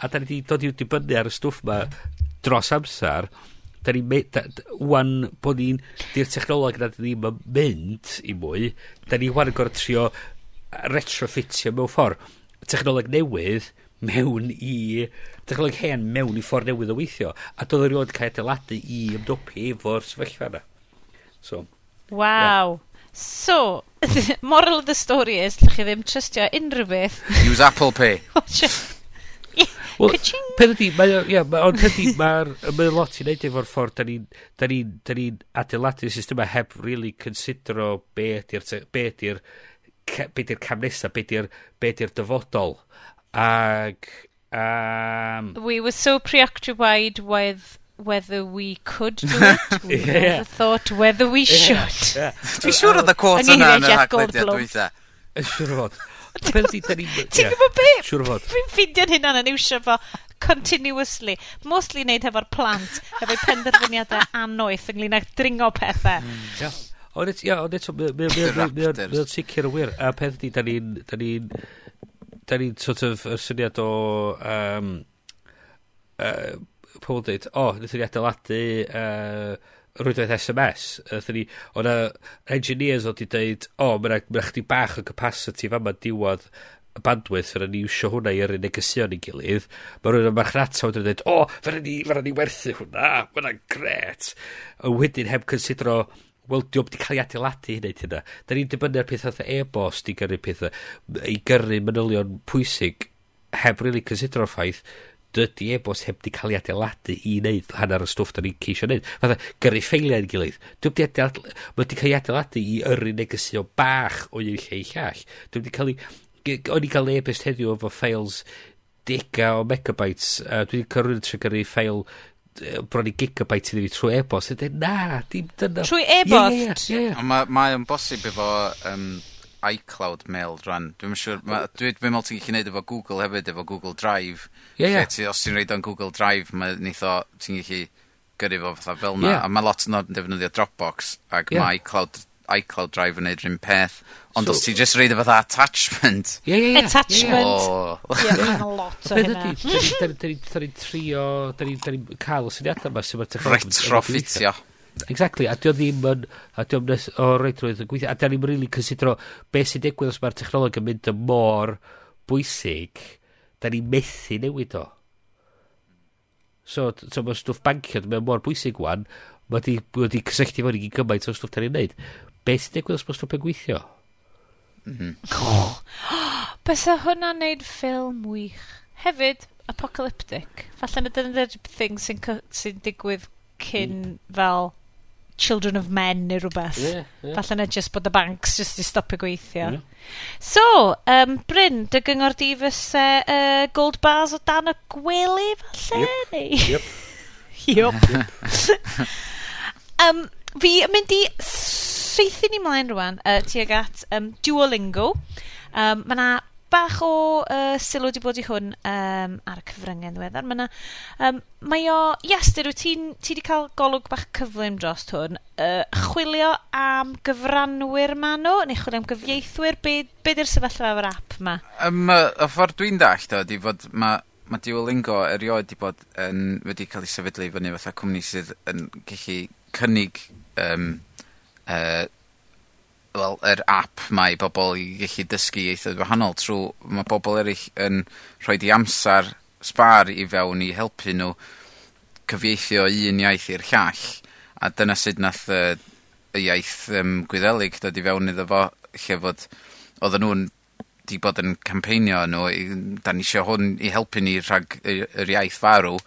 A da ni wedi dod i'w dibynnu ar y stwff ma dros amser, da ni wan bod ni'n di'r technoleg na da ni'n mynd i mwy da ni wan yn gorau trio retrofitio mewn ffordd technoleg newydd mewn i dechnoleg hen mewn i ffordd newydd o weithio. A doedd rhywun cael adeiladu i ymdopi efo'r sefyllfa yna. So, wow Yeah. So, moral of the story is, llych chi ddim trystio unrhyw beth. Use Apple Pay. Wel, peth ydi, mae'r, ia, ma, ond peth ydi, mae'r, mae'r lot i wneud efo'r ffordd, da ni'n, da ni, da ni'n system a heb really considero be ydi'r, be ydi'r, be ydi'r cam nesaf, be ydi'r, ydi'r dyfodol. Ac, Um, we were so preoccupied with whether we could do it. We yeah. never thought whether we should. Yeah. Dwi'n siŵr oedd y quote yna yn y haglediad dwytha. Yn siŵr fod. Ti'n gwybod be? Siŵr fod. Fi'n ffindio'n hynna'n yn iwsio fo continuously. Mostly wneud hefo'r plant, hefo'i penderfyniadau anoeth ynglyn â dringo pethau. Hmm, ond eto, mae'n sicr y wir. A peth di, da ni'n da ni'n sort of, y syniad o, um, uh, pobl dweud, o, oh, wnaethon ni adeiladu uh, rwydwaith SMS. Wnaethon ni, o'n engineers oedd i dweud, o, oh, mae'n ma chdi bach o capacity fama diwad y bandwidth, fyna ni iwsio hwnna i yr negesion i gilydd, mae rhywun yn marchnata wedi dweud, o, oh, fyna ni, fyna ni werthu hwnna, mae'n gret. A wedyn heb considero wel, diolch wedi cael ei adeiladu i wneud hynna. Da ni'n dibynnu ar pethau fatha e-bost i gyrru pethau, i gyrru manylion pwysig heb really considero'r ffaith dydy e-bost heb di cael ei adeiladu i wneud hanner y stwff da ni'n ceisio wneud. Fatha, gyrru ffeiliau yn gilydd. Dwi'n wedi adeiladu, mae wedi cael ei adeiladu i yrru negesio bach o un lle i llall. Dwi'n wedi cael ei... O'n i cael e-bost heddiw efo ffeils dega o megabytes. Uh, dwi wedi cyrru'n trwy gyrru ffeil bron i gigabyte iddi fi trwy e-bost. Ydy, na, dim dyna. Trwy e-bost? Ie, ie, ie. Mae o'n bosib efo um, iCloud mail rhan. Dwi'n siŵr, dwi'n dwi meddwl ti'n gallu gwneud efo Google hefyd, efo Google Drive. Ie, yeah, ie. Yeah. Os ti'n reid o'n Google Drive, mae nith ti'n gallu gyrru fo fatha fel na. Yeah. A mae lot yn defnyddio Dropbox, ac yeah. mae iCloud iCloud Drive yn neud rhywun peth. Ond so, os ti jyst reid o fatha attachment. Ie, ie, ie. Attachment. Ie, oh. mae'n lot o hynna. Da ni'n trio, da ni'n cael y syniadau yma sy'n mynd. Retrofitio. Exactly, a dio ddim yn, a dio nes o reidrwydd yn gweithio, a da ni'n really cysidro beth sy'n digwydd os mae'r technolog yn mynd yn mor bwysig, da ni'n methu newid o. So, so mae stwff bancio, mae'n mor bwysig wan, mae wedi cysylltu fo'n i gymaint o stwff da ni'n neud beth sy'n digwydd os mae'n stopio gweithio? Mhm. Bysa hwnna'n neud ffilm wych. Hefyd, apocalyptic. Falle na dyna dyna'r thing sy'n sy digwydd cyn mm. fel Children of Men neu rhywbeth. Yeah, yeah. Falle na just bod y banks just i stopio gweithio. Yeah. So, um, Bryn, dy gyngor di fysa uh, gold bars o dan y gwely falle? Yep. Neu? Yep. yep. yep. um, fi yn mynd i syth ni mlaen rwan uh, tuag at um, Duolingo. Um, mae yna bach o uh, sylw wedi bod i hwn um, ar y cyfryngau ddiweddar. Mae, na, um, mae o, Iaster, wyt ti'n ti wedi cael golwg bach cyflym dros hwn? Uh, chwilio am gyfranwyr ma nhw, neu chwilio am gyfieithwyr? Be, be di'r sefyllfa efo'r app ma? Um, y ffordd dwi'n dall, do, di fod mae ma Duolingo erioed wedi bod yn, wedi cael ei sefydlu fyny fatha cwmni sydd yn gallu cynnig um, uh, wel yr app mae i bobl i gallu dysgu ieithoedd wahanol trwy mae bobl eraill yn rhoi di amser sbar i fewn i helpu nhw cyfieithio un iaith i'r llall, a dyna sut nath y y iaith um, gwyddelig dod i fewn iddo fo lle fod oedden nhw'n 'di bod yn campeinio nhw i da ni eisiau hwn i helpu ni rhag y yr iaith farw.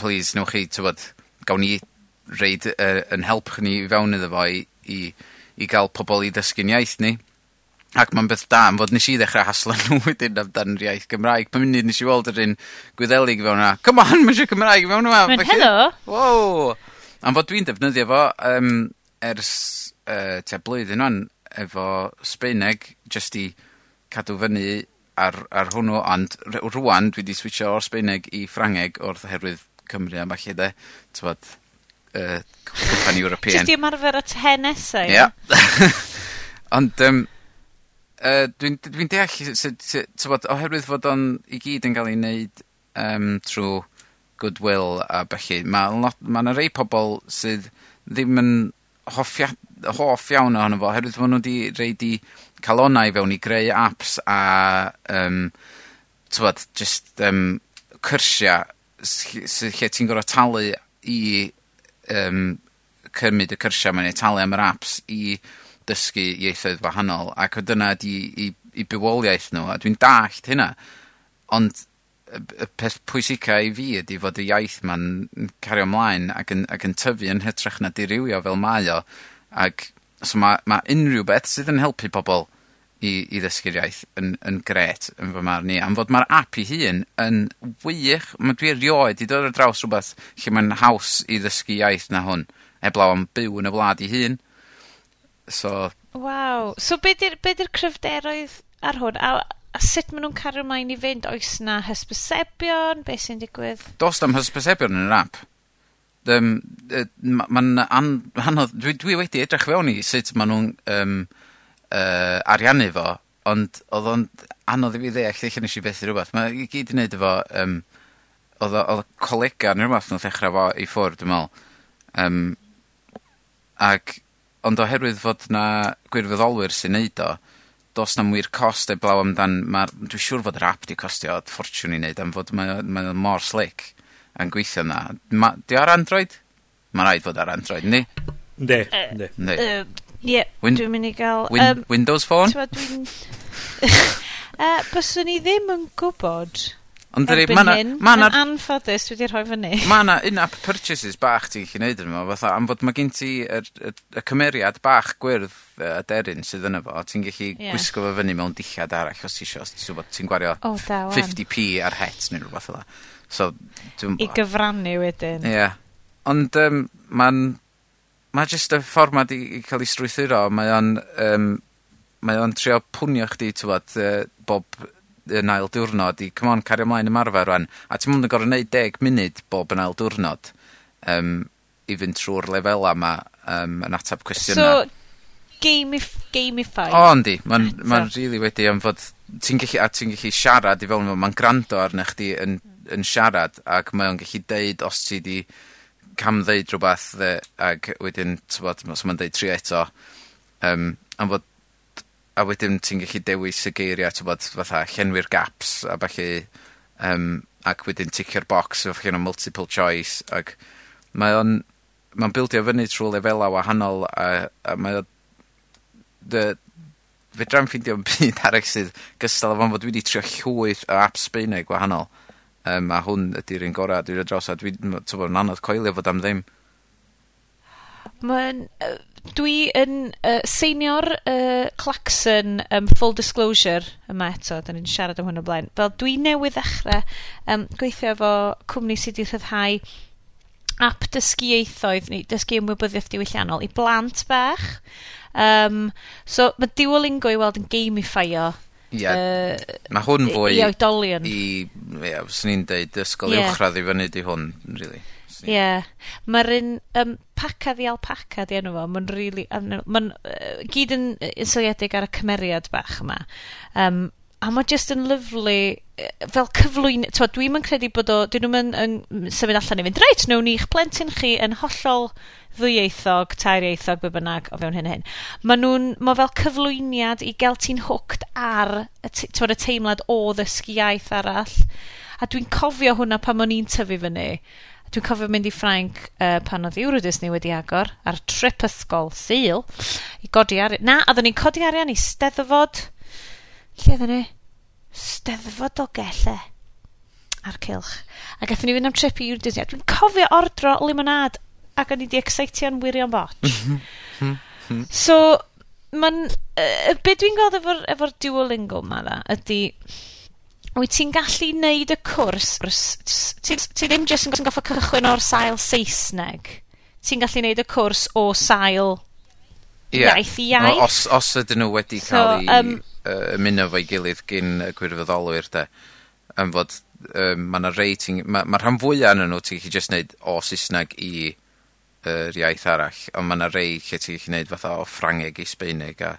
Please newch chi tywod gawn ni reid uh, yn help ni i fewn iddo fo i, i, i gael pobl i ddysgu'n iaith ni. Ac mae'n beth da am fod nes i ddechrau haslo nhw wedyn amdan yr iaith Gymraeg. Pan munud nes i weld yr un gwyddelig fewn yna. Come on, mae'n siw Cymraeg fewn yma. Mae'n helo. Wow. Am fod dwi'n defnyddio fo um, ers uh, te blwyddyn o'n efo Sbeineg jyst i cadw fyny ar, ar hwnnw, ond rwan dwi wedi switcho o'r Sbeineg i Ffrangeg o'r oherwydd Cymru a falle de. Tywod, uh, cwmpani Ewropean. Jyst i ymarfer y te nesau. Ia. Ond, um, uh, dwi'n dwi, dwi deall, tywod, oherwydd fod o'n i gyd yn cael ei wneud um, trwy goodwill a bellu, mae yna ma rei pobl sydd ddim yn hoffia, hoff iawn ohono fo, oherwydd fod nhw wedi reid i calonau fewn i greu apps a, um, tywod, just um, cyrsiau lle ti'n gorau talu i um, cymryd y cyrsia ma'n neu talu am yr apps i dysgu ieithoedd wahanol ac o dyna di i, i bywoliaeth nhw a dwi'n dallt hynna. Ond y peth pwysica i fi ydy fod y iaith ma'n cario ymlaen ac yn, ac yn tyfu yn hytrach na dirywio fel mae o ac so mae ma unrhyw beth sydd yn helpu pobl i, i ddysgu'r iaith yn, yn gret yn fy marn i. Am fod mae'r app i hun yn wych. Mae dwi erioed i dod ar draws rhywbeth lle mae'n haws i ddysgu iaith na hwn. Heblaw am byw yn y wlad i hun. So... Waw. So be di'r di cryfderoedd ar hwn? A, a sut maen nhw'n cario mlaen i fynd? Oes na hysbysebion? Be sy'n digwydd? Does am hysbysebion yn yr app. Um, Mae'n anodd... Dwi, dwi wedi edrych fewn i sut maen nhw'n... Um, uh, ariannu fo, ond oedd o'n anodd i fi ddeall lle nes i fethu rhywbeth. Mae i gyd i wneud efo, um, oedd o colega neu rhywbeth yn ddechrau fo i ffwrdd, dwi'n meddwl. Um, ac, ond oherwydd fod na gwirfoddolwyr sy'n neud o, dos na'm wir cost e blaw amdan, ma, dwi'n siŵr fod yr app di costio ffortiwn i wneud, am fod mae, mae mor slick yn gweithio na. Ma, di ar Android? Mae rhaid fod ar Android, ni? Ne, ne. ne. Ie, dwi'n mynd i gael... Win um, Windows Phone? Dwi'n... uh, byswn i ddim yn gwybod Ond dwi, ma na, ma na, yn anffodus, dwi wedi rhoi fyny. Mae yna in-app purchases bach ti'n gallu neud yma, fatha, am fod mae gen ti y, y, y cymeriad bach gwyrdd y uh, sydd yna fo, ti'n gallu yeah. gwisgo fo fyny mewn dillad arall os ti eisiau, os ti'n gwario oh, da, 50p ar het neu rhywbeth fel So, I gyfrannu wedyn. Ie. Yeah. Ond um, mae'n mae jyst y ffordd mae 'di 'i ca'l 'i strwythuro mae o'n um, mae o'n trio pwnio chdi ti'n bod, uh, bob yn ail diwrnod i come on, cario ymlaen ymarfer rwan, a ti'n mynd yn gorau gwneud deg munud bob yn ail diwrnod um, i fynd trwy'r lefela yma um, yn atab cwestiyna. So gamif gamified. O yndi ma'n ma'n really wedi am fod ti'n gallu, a ti'n gallu siarad i fewn mae'n ma'n grando arnach chdi yn yn siarad ac mae o'n gallu deud os ti 'di cam ddeud rhywbeth dde, ag wedyn, tybod, os mae'n deud tri eto, um, am fod, a wedyn ti'n gallu dewis y geiriau, tybod, fatha, llenwi'r gaps, a falle, um, ac wedyn ticio'r box, a falle multiple choice, ac mae o'n, mae'n bildio fyny trwy lefelau wahanol, a, a mae o, dy, fe dra'n ffeindio'n byd arall sydd gystal o fan fod wedi trio llwyth o apps Sbeineg gwahanol um, a hwn ydy'r un gorau dwi'n 'di dod drosodd. Dwi m- anodd coelio fod am ddim. Mae'n... yy dwi yn uh, senior uh, Claxon um, full disclosure yma eto 'dan ni'n siarad am hwn o blaen. Fel dwi newydd ddechrau um, gweithio efo cwmni sydd wedi rhyddhau app dysgu ieithoedd neu dysgu ymwybyddiaeth diwylliannol i blant bach. Um, so mae Duolingo i weld yn gamifio Ie. Yy. Ma' hwn fwy... I oedolion. I ie fyswn i'n deud ysgol... yeah. ...uwchradd i fyny 'di hwn really. Ie. yeah. mae'r un um, Paca the Alpaca 'di enw fo mae'n really, mae'n uh, gyd yn yy ar y cymeriad bach yma Um, a mae just yn lyflu, fel cyflwyn twa, dwi'n yn credu bod o 'dyn nhw'n yn yn symud allan i fynd reit newn ni'ch plentyn chi yn hollol ddwyieithog, tairieithog, be bynnag o fewn hyn hyn. Mae nhw'n, mae fel cyflwyniad i gael ti'n hooked ar y, y teimlad o ddysgu iaith arall. A dwi'n cofio hwnna pan o'n i'n tyfu fyny. Dwi'n cofio mynd i Ffrainc uh, pan oedd Euro Disney wedi agor ar trip ysgol Sul i godi arian. Na, oedden ni'n codi arian i Steddfod. Lle oedden ni? Steddfod o gelle. A'r cilch. A gathen ni fynd am trip i Euro Disney. Dwi'n cofio ordro limonad ac o'n i 'di excitio'n wirion bot. Mhm, mhm, mhm. so, ma'n, uh, be dwi'n gweld efo'r, efo Duolingo ma dda, ydy, wyt ti'n gallu neud y cwrs, ti, ti ddim jyst yn goffa cychwyn o'r sail Saesneg, ti'n gallu neud y cwrs o sail yeah. iaith i iaith. Os, os ydyn nhw wedi so, cael eu um, uh, ymuno fo'i gilydd gyn y gwirfoddolwyr de, am fod um, mae yna rei, mae ma rhan fwyaf yn nhw ti'n gallu jyst neud o Saesneg i yr iaith arall, ond mae yna rei lle ti'n gallu gwneud fatha o Ffrangeg i Sbeinig a,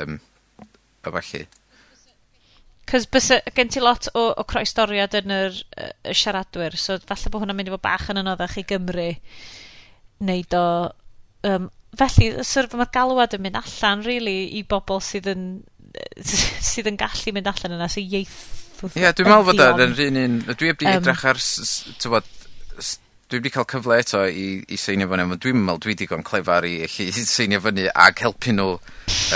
um, a falle. Cos bys gen ti lot o, o croesdoriad yn yr, y siaradwyr, so falle bod hwnna'n mynd i fod bach yn anoddach i Gymru wneud o... Um, felly, sir, mae'r galwad yn mynd allan, really, i bobl sydd yn sydd yn gallu mynd allan yna, sy'n ieith... Ie, yeah, dwi'n meddwl bod yn rhan un un... Dwi wedi edrych ar, tywod, dwi wedi cael cyfle eto i i seinio fyny ond dwi'n meddwl dwi wedi digon clefar i ellu seinio fyny ag helpu nhw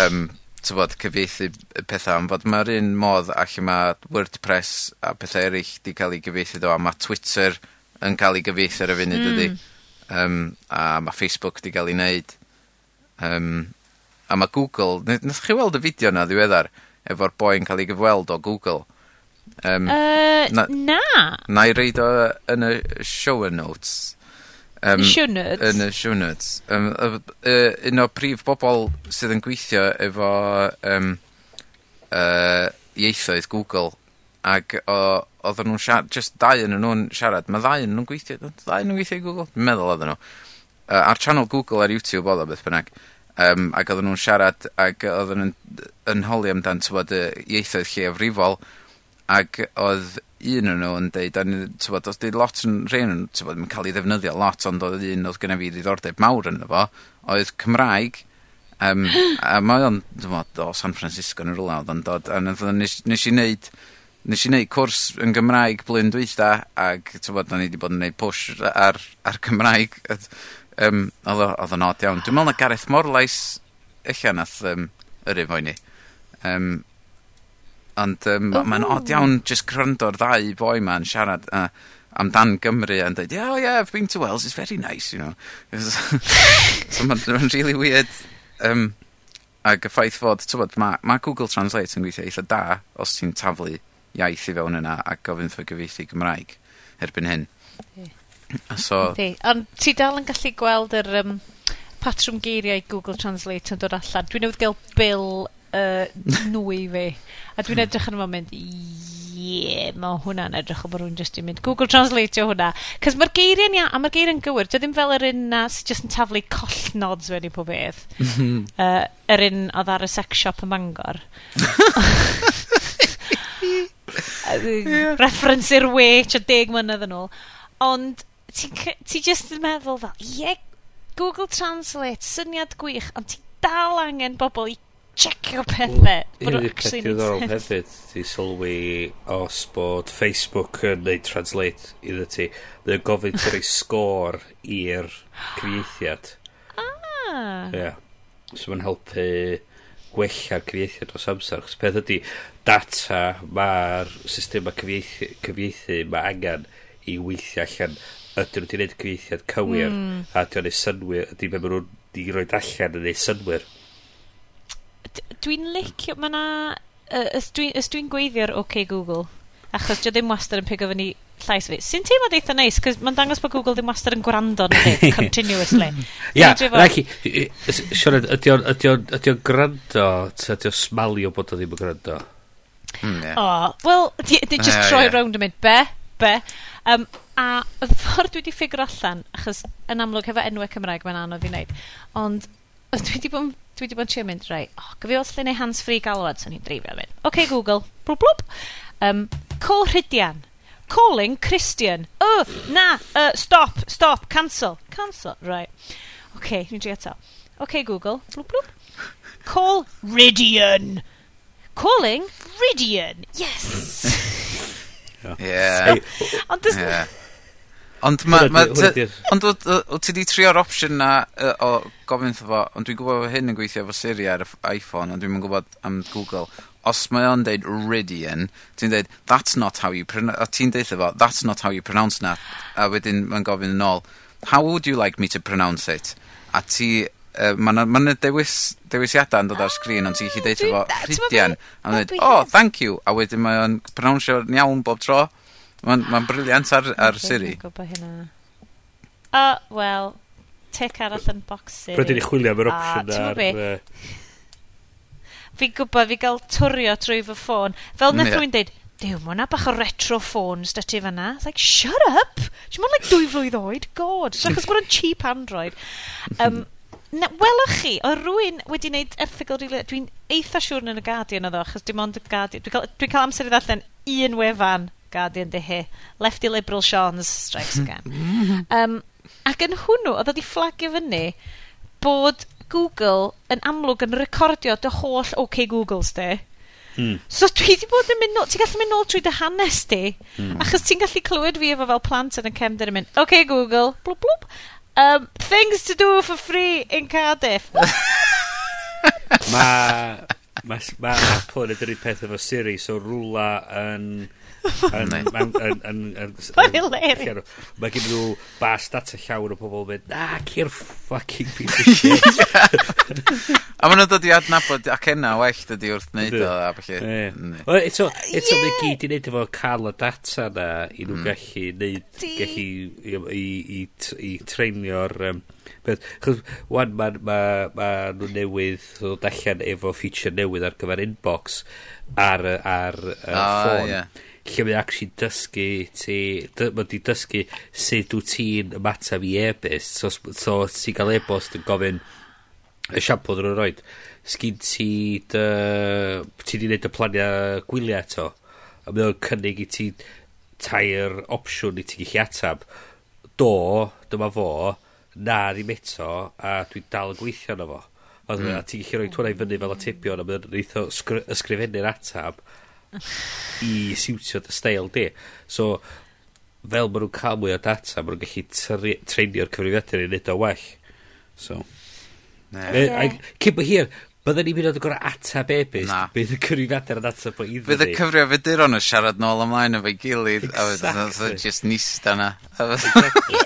um, tyfod, cyfieithu pethau petha fod mae'r un modd a mae WordPress a pethau eraill wedi cael ei gyfieithu do a mae Twitter yn cael ei gyfieithu ar y funud... mm. ydy, um, a mae Facebook wedi cael ei wneud. Um, a mae Google ne- chi weld y fideo 'na ddiweddar efo'r boi'n cael ei gyfweld o Google? Um, uh, na. Na, na i reid o yn y show notes Um, Y show notes? ...yn y show notes uh, yy un o prif bobl sydd yn gweithio efo um, uh, ieithoedd Google Ac o- nhw'n siarad, just dau yn nhw'n siarad. Mae ddau yn nhw'n gweithio ddau yn nw'n gweithio i Google? Dwi'n meddwl oddan nhw. Uh, a'r channel Google ar YouTube oedd o beth bynnag Um, ac oddan nhw'n siarad ac oddan nhw'n yn holi amdan tywod y ieithoedd lleiafrifol ac oedd un o'n nhw yn deud a tywod, oedd do's 'di lot yn rhieni yn tywod, yn cael ei ddefnyddio lot ond oedd un odd gynna fi ddiddordeb mawr yn efo, oedd Cymraeg um, a mae o'n tywod, o San Francisco ne' rwla oedd yn dod a nes, nes i wneud, nes i wneud cwrs yn Gymraeg blwyddyn dwytha ac tywod, o'n i wedi bod yn wneud push ar ar Cymraeg um, oedd, odd o o'n od iawn. Dwi'n meddwl na Gareth Morlais eich nath um, yr fo i ni. Um, Ond yym oh. mae'n od iawn just gwrando'r ddau boi ma'n siarad uh, amdan Gymru a'n dweud, yeah oh yeah I've been to Wales it's very nice you know. so mae'n ma'n rili weird Um, ac y ffaith fod t'wod mae ma' Google Translate yn gweithio eitha da os ti'n taflu iaith i fewn yna a gofyn 'tho gyfeithi Gymraeg erbyn hyn. Yeah. So... Ond ti dal yn gallu gweld yr um, patrwm geiriau Google Translate yn dod allan. Dwi'n newydd gael bil uh, nwy fi. A dwi'n edrych yn fo'n mynd, ie, mae hwnna'n edrych o bod rhywun jyst 'di mynd Google Translate o hwnna. Cys mae'r geiriau'n ia, a mae'r geiriau'n gywir. dwi ddim fel yr un na sy'n jyst yn taflu collnods fewn i pob beth. uh, yr un oedd ar y sex shop y Mangor. yeah. Reference i'r wech o deg mynydd yn ôl. Ond ti, ti jyst yn meddwl fel, ie, yeah, Google Translate, syniad gwych, ond ti dal angen bobl i checio pethau. Un o'r peth diddorol hefyd, ti sylwi os bod Facebook yn neud translate iddo ti, mae'n gofyn ti roi sgôr i'r cyfieithiad. Ah. Ie. Yeah. So mae'n helpu gwella'r cyfieithiad dros amser. Chos peth ydy, data mae'r system a cyfieithu, cyfieithu mae angen i weithio allan ydyn nhw wedi gwneud cyfieithiad cywir mm. a ydyn nhw'n synwyr, ydy fe maen nhw wedi rhoi allan yn ei synwyr. Dwi'n licio, mae 'na, yy, os dwi, os dwi'n gweiddi ar OK Google, achos dwi ddim wastad yn pigo fyny llais fi, sy'n teimlo deitha neis, cos mae'n dangos bod Google ddim wastad yn gwrando na fi, continuously. Ia, rhaid i, Siored, ydi o'n gwrando, ta ydi o'n smalio bod o ddim yn gwrando? Mm, O, wel, di, di just Ie, troi ie. rownd yn mynd, be, be. Um, a y ffordd dwi wedi ffigur allan, achos yn amlwg hefo enwau Cymraeg mae'n anodd i wneud, ond dwi wedi bod dwi wedi bod yn trio mynd, rai, oh, gyfi wrth lle neu hands-free galwad, so'n ni'n dreifio mynd. OK, Google, blwb blwb. Um, Cohridian. Calling Christian. Oh, na, uh, stop, stop, cancel. Cancel, right. OK, ni'n trio eto. OK, Google, blwb blwb. Call Ridian. Calling Ridian. Yes. yeah. yeah. Ond does... Yeah. Ond ma, ma ond o, ti di trio'r opsiwn na o gofyn fo, ond dwi'n gwybod hyn yn gweithio efo Siri ar iPhone, ond dwi'n gwybod am Google. Os mae o'n deud Ridian, ti'n deud, that's not how you pronounce, a ti'n deud efo, that's not how you pronounce that. A wedyn mae'n gofyn yn ôl, how would you like me to pronounce it? A ti, uh, mae'n ma dewis, dewisiadau yn dod ar sgrin, ond ti'n gallu deud efo Ridian, A mae'n deud, oh, thank you. A wedyn mae o'n pronounsio'n iawn bob tro. Mae'n ma briliant ar, ar Siri. O, wel, tic arall yn box Siri. Rydyn ni chwilio am yr opsiwn ar... Fi'n gwybod, fi gael twrio trwy fy ffôn. Fel nath rwy'n deud, Dyw, mae hwnna bach o retro ffôns dy ti fanna. It's like, shut up! Ti'n mynd like dwy flwydd oed? God! Ti'n achos bod yn cheap Android. Um, na, welwch chi, o rwy'n wedi wneud erthigol rili... Dwi'n eitha siŵr yn y Guardian oedd o, achos dim ond y Guardian... Dwi'n cael, dwi cael amser i ddallen un wefan Guardian di hi. Lefty Liberal Sean's strikes again. um, ac yn hwnnw, oedd wedi fflagio fyny bod Google yn amlwg yn recordio dy holl OK Googles di. Mm. So dwi wedi bod yn mynd nôl, ti'n gallu mynd nôl trwy dy hanes di, mm. achos ti'n gallu clywed fi efo fel plant yn y cefndir yn mynd, OK Google, blwb blwb, um, things to do for free in Cardiff. mae ma, ma Apple yn edrych peth efo Siri, so rwla yn... Um Yn, yn, Mae gen nhw bas data llawn o pobl mynd, na, cyr fucking piece of shit. a maen nhw'n dod i adnabod ac enna well dydy wrth wneud o, a felly. Eto, eto, mae gyd i wneud efo cael y data na i nhw mm. gallu wneud, gallu i, i, i, treinio'r... Um, beth, chos wan mae ma, ma nhw newydd o dallan efo feature newydd ar gyfer inbox ar, ar, ar, ar oh, ffôn. Yeah lle mae actually dysgu ti, mae di dysgu sut wyt ti'n ymateb i e-bust. So, so ti'n cael e-bost yn gofyn y siampl ddyn nhw'n roed. Sgyn ti, dy, ti di wneud y planiau gwyliau to. A mae o'n cynnig i ti tair opsiwn i ti gallu atab. Do, dyma fo, na ddim eto, a dwi'n dal yn gweithio na fo. Ond mm. a ti'n gallu rhoi twnau fyny fel y atebion, a mae'n eitho ysgrifennu'r atab i siwtio dy steil di. So, fel maen nhw'n cael mwy o data, maen nhw'n gallu treinio'r cyfrifiadur i wneud o well. So, yeah. Cyn bod hir, Byddwn ni'n mynd o'r gorau atab ebyst. Na. Bydd y cyfrifiadur yn atab o iddi. Bydd y cyfrifiadur o'n siarad nôl ymlaen efo'i gilydd. Exactly. A fydd just nista na. Exactly.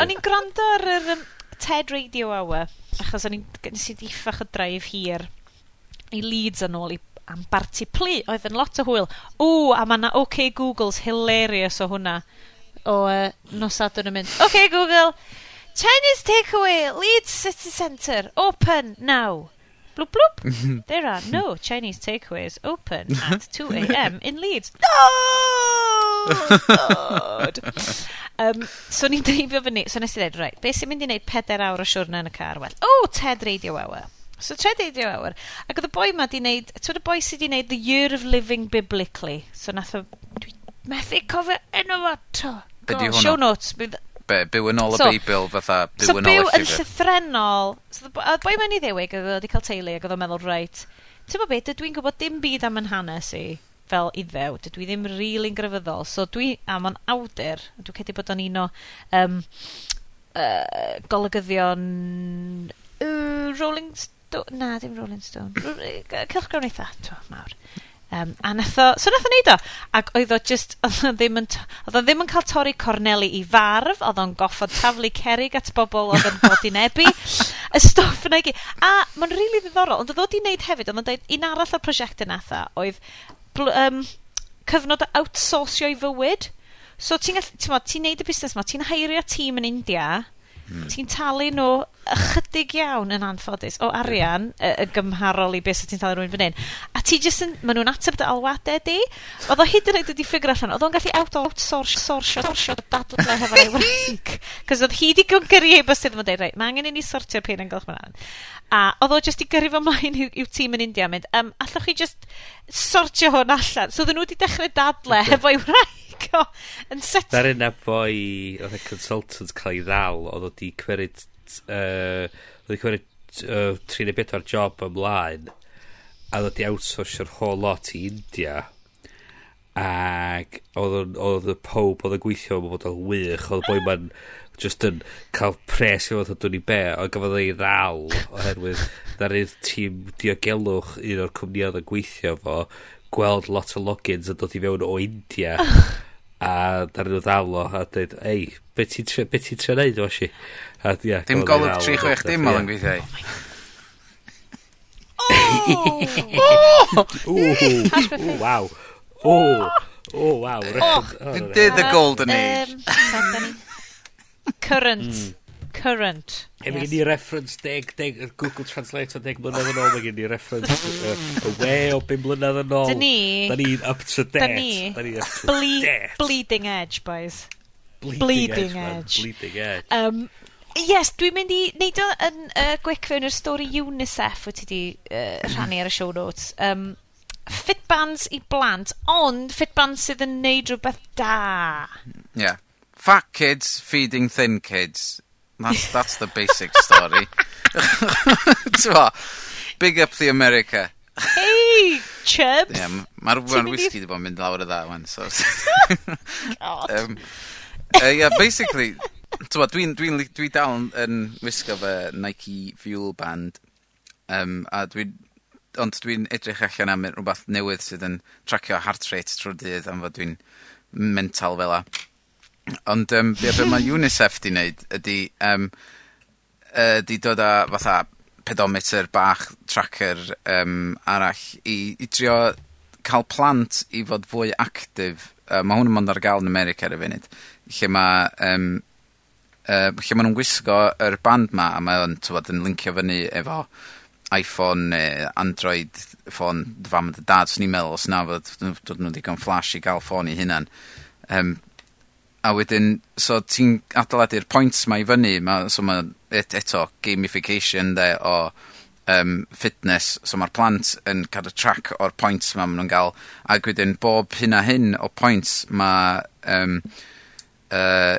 O'n i'n gwrando ar yr um, TED Radio Hour. Achos o'n i'n nes i ddiffa o draif hir. I Leeds yn ôl i am barti plu oedd yn lot o hwyl. O, a mae yna OK Googles hilarious o hwnna o uh, nos yn mynd OK Google, Chinese takeaway Leeds city centre open now. Bloop bloop. There are no Chinese takeaways open at 2am in Leeds. No! God! Um, so ni'n dreifio fyny, so nes i dweud, right, beth sy'n mynd i wneud 4 awr o siwrna yn y car? Wel, oh, Ted Radio Hour. So tre deud ryw awr. Ac oedd y boi ma di wneud, ti'n y boi sydd di wneud The Year of Living Biblically. So nath o, dwi methu cofio enw fo to. Ydy hwnna? Show notes. Bydd... Be, byw yn ôl y so, Beibl fatha, byw so yn ôl y llyfr. So byw yn llythrenol. So, oedd boi mewn i ddewig, oedd wedi cael teulu ac oedd o'n meddwl, reit, ti'n bod beth, dwi'n gwybod dim byd am yn hanes i fel iddew. Dydw i ddim rili'n really grefyddol. So dwi a o'n awdur. Dwi'n cedi bod o'n un o um, uh, golygyddion uh, Rolling Stone? na, dim Rolling Stone. Cylchgrawn eitha, to, mawr. Um, a nath o, so nath o neud o. Ac oedd o just, oedd o ddim yn, oedd o ddim yn cael torri Corneli i farf, oedd o'n goffod taflu cerig at bobl oedd yn bod i nebu, y stoff yna i gyd. A mae'n rili really ddiddorol, ond oedd o di neud hefyd, oedd o'n deud, un arall o'r prosiect yna tha, oedd um, cyfnod o outsourcio i fywyd. So ti'n gallu, ti'n ti neud y busnes ma, ti'n heirio tîm yn India, Mm. Ti'n talu nhw ychydig iawn yn anffodus o arian y, y gymharol i beth sydd ti'n talu rhywun fan hyn. A ti jyst yn, maen nhw'n ateb dy alwadau di. Oedd o hyd yn oed wedi ffigur allan, oedd o'n gallu out outsource, sorsio, sorsio, dadlau hefo ei wrank. Cos oedd hi di gyrru ei bus iddyn nhw'n dweud, reit, mae angen i ni sortio'r pein yn gylch ma'n A oedd o jyst i gyrru fo mlaen i'w tîm yn India mynd, um, allwch chi jyst sortio hwn allan. So oedden nhw wedi dechrau dadle hefo ei wrank go, yn set... Dar yna boi, oedd y consultant cael ei ddal, oedd wedi cwerid, uh, oedd wedi cwerid uh, tri neu 4 job ymlaen, a oedd wedi outsourcio'r whole lot i India, ac oedd oedd y pob oedd yn gweithio yn bod yn wych, oedd boi ma'n just yn cael pres i fod yn dwn i be, ond gafodd ei ddal oherwydd ddarydd tîm diogelwch un o'r cwmni oedd yn gweithio fo gweld lot o logins yn dod i fewn o India. a dar nhw ddal o a dweud, ei, be ti'n trio be ti tre neud o si? A, ia, Dim golwg 36 dim oedd yn gweithio ei. Oh! Waw. Oh! Oh, waw. Did the golden age. Current. Mm. Current. E yes. gen i reference deg, deg, Google Translate o deg mlynedd yn ôl, mae gen i reference y we o bum mlynedd yn ôl. Da ni... Da ni'n up to date. Da ni... Da ni up to ble date. Bleeding edge, boys. Bleeding, bleeding edge. edge. Bleeding edge. Um, Yes, dwi'n mynd i wneud o yn uh, gweithio'n yr stori UNICEF wyt ti di uh, rhannu ar y show notes. Um, fitbands i blant, ond fitbands sydd yn neud rhywbeth da. Yeah. Fat kids feeding thin kids That's, that's the basic story. T'mo, big up the America. Hey, chubs! Yeah, mae'r rwan whisky wedi bod yn mynd lawr y dda, wan. So, God. um, uh, yeah, basically, Tewa, dwi'n dwi, dwi, dwi dal yn, yn wisgo fy Nike Fuel Band, um, a dwi, ond dwi'n edrych allan am rhywbeth newydd sydd yn tracio heart rate trwy'r dydd, am fod dwi'n mental fel a. Ond um, be, be mae UNICEF di wneud ydy, um, di dod â fatha pedometer bach tracker um, arall i, i trio cael plant i fod fwy actif. Uh, mae hwn yn mynd ar gael yn America ar y funud, lle mae um, uh, lle maen nhw'n gwisgo yr band ma a mae o'n tywod yn lincio fyny efo iPhone neu Android ffôn fam dy dad, swn i'n meddwl os na fod dod nhw ddigon flash i gael ffôn i hunan. Um, a wedyn, so ti'n adeiladu'r points 'ma i fyny, ma', so ma' et- eto gamification 'de o um, fitness, so mae'r plant yn cadw track o'r points 'ma ma' nw'n ga'l, ag wedyn bob hyn a hyn o points ma' um, uh,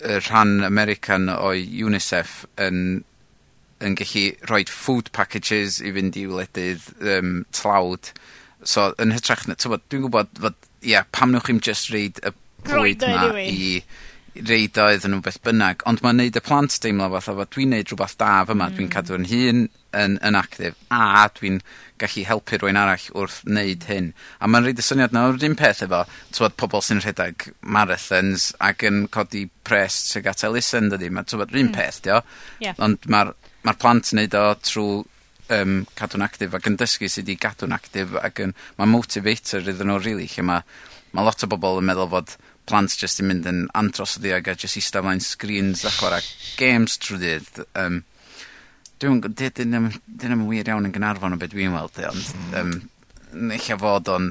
y rhan American o UNICEF yn yn gallu rhoi food packages i fynd i wledydd um, tlawd. So yn hytrach na t'mod dwi'n gwybod, fod yeah, pam newch chi'n just read y bwyd ma i reid o iddyn nhw beth bynnag. Ond mae'n neud y plant deimlo fatha fod dwi'n neud rhywbeth da fyma, mm. dwi'n cadw yn hun yn, yn actif, a dwi'n gallu helpu rwy'n arall wrth wneud hyn. A mae'n reid y syniad na o'r un peth efo, tywed pobl sy'n rhedeg marathons ac yn codi pres sy'n gata elusen, dydy. Mae tywed rhywun mm. peth, dio. Yeah. Ond mae'r ma plant yn neud o trwy um, cadw'n actif ac yn dysgu sydd wedi gadw'n actif ac yn, mae motivator iddyn nhw, really, lle mae ma lot o bobl yn meddwl fod plant jyst yn mynd yn andros o ddiog a jyst eista flaen screens a chwarae games trwy dydd. Um, Dwi'n dwi, dwi, dwi, dwi, dwi wir iawn yn Gynarfon o beth dwi'n weld, e, ond hmm. um, eich fod o'n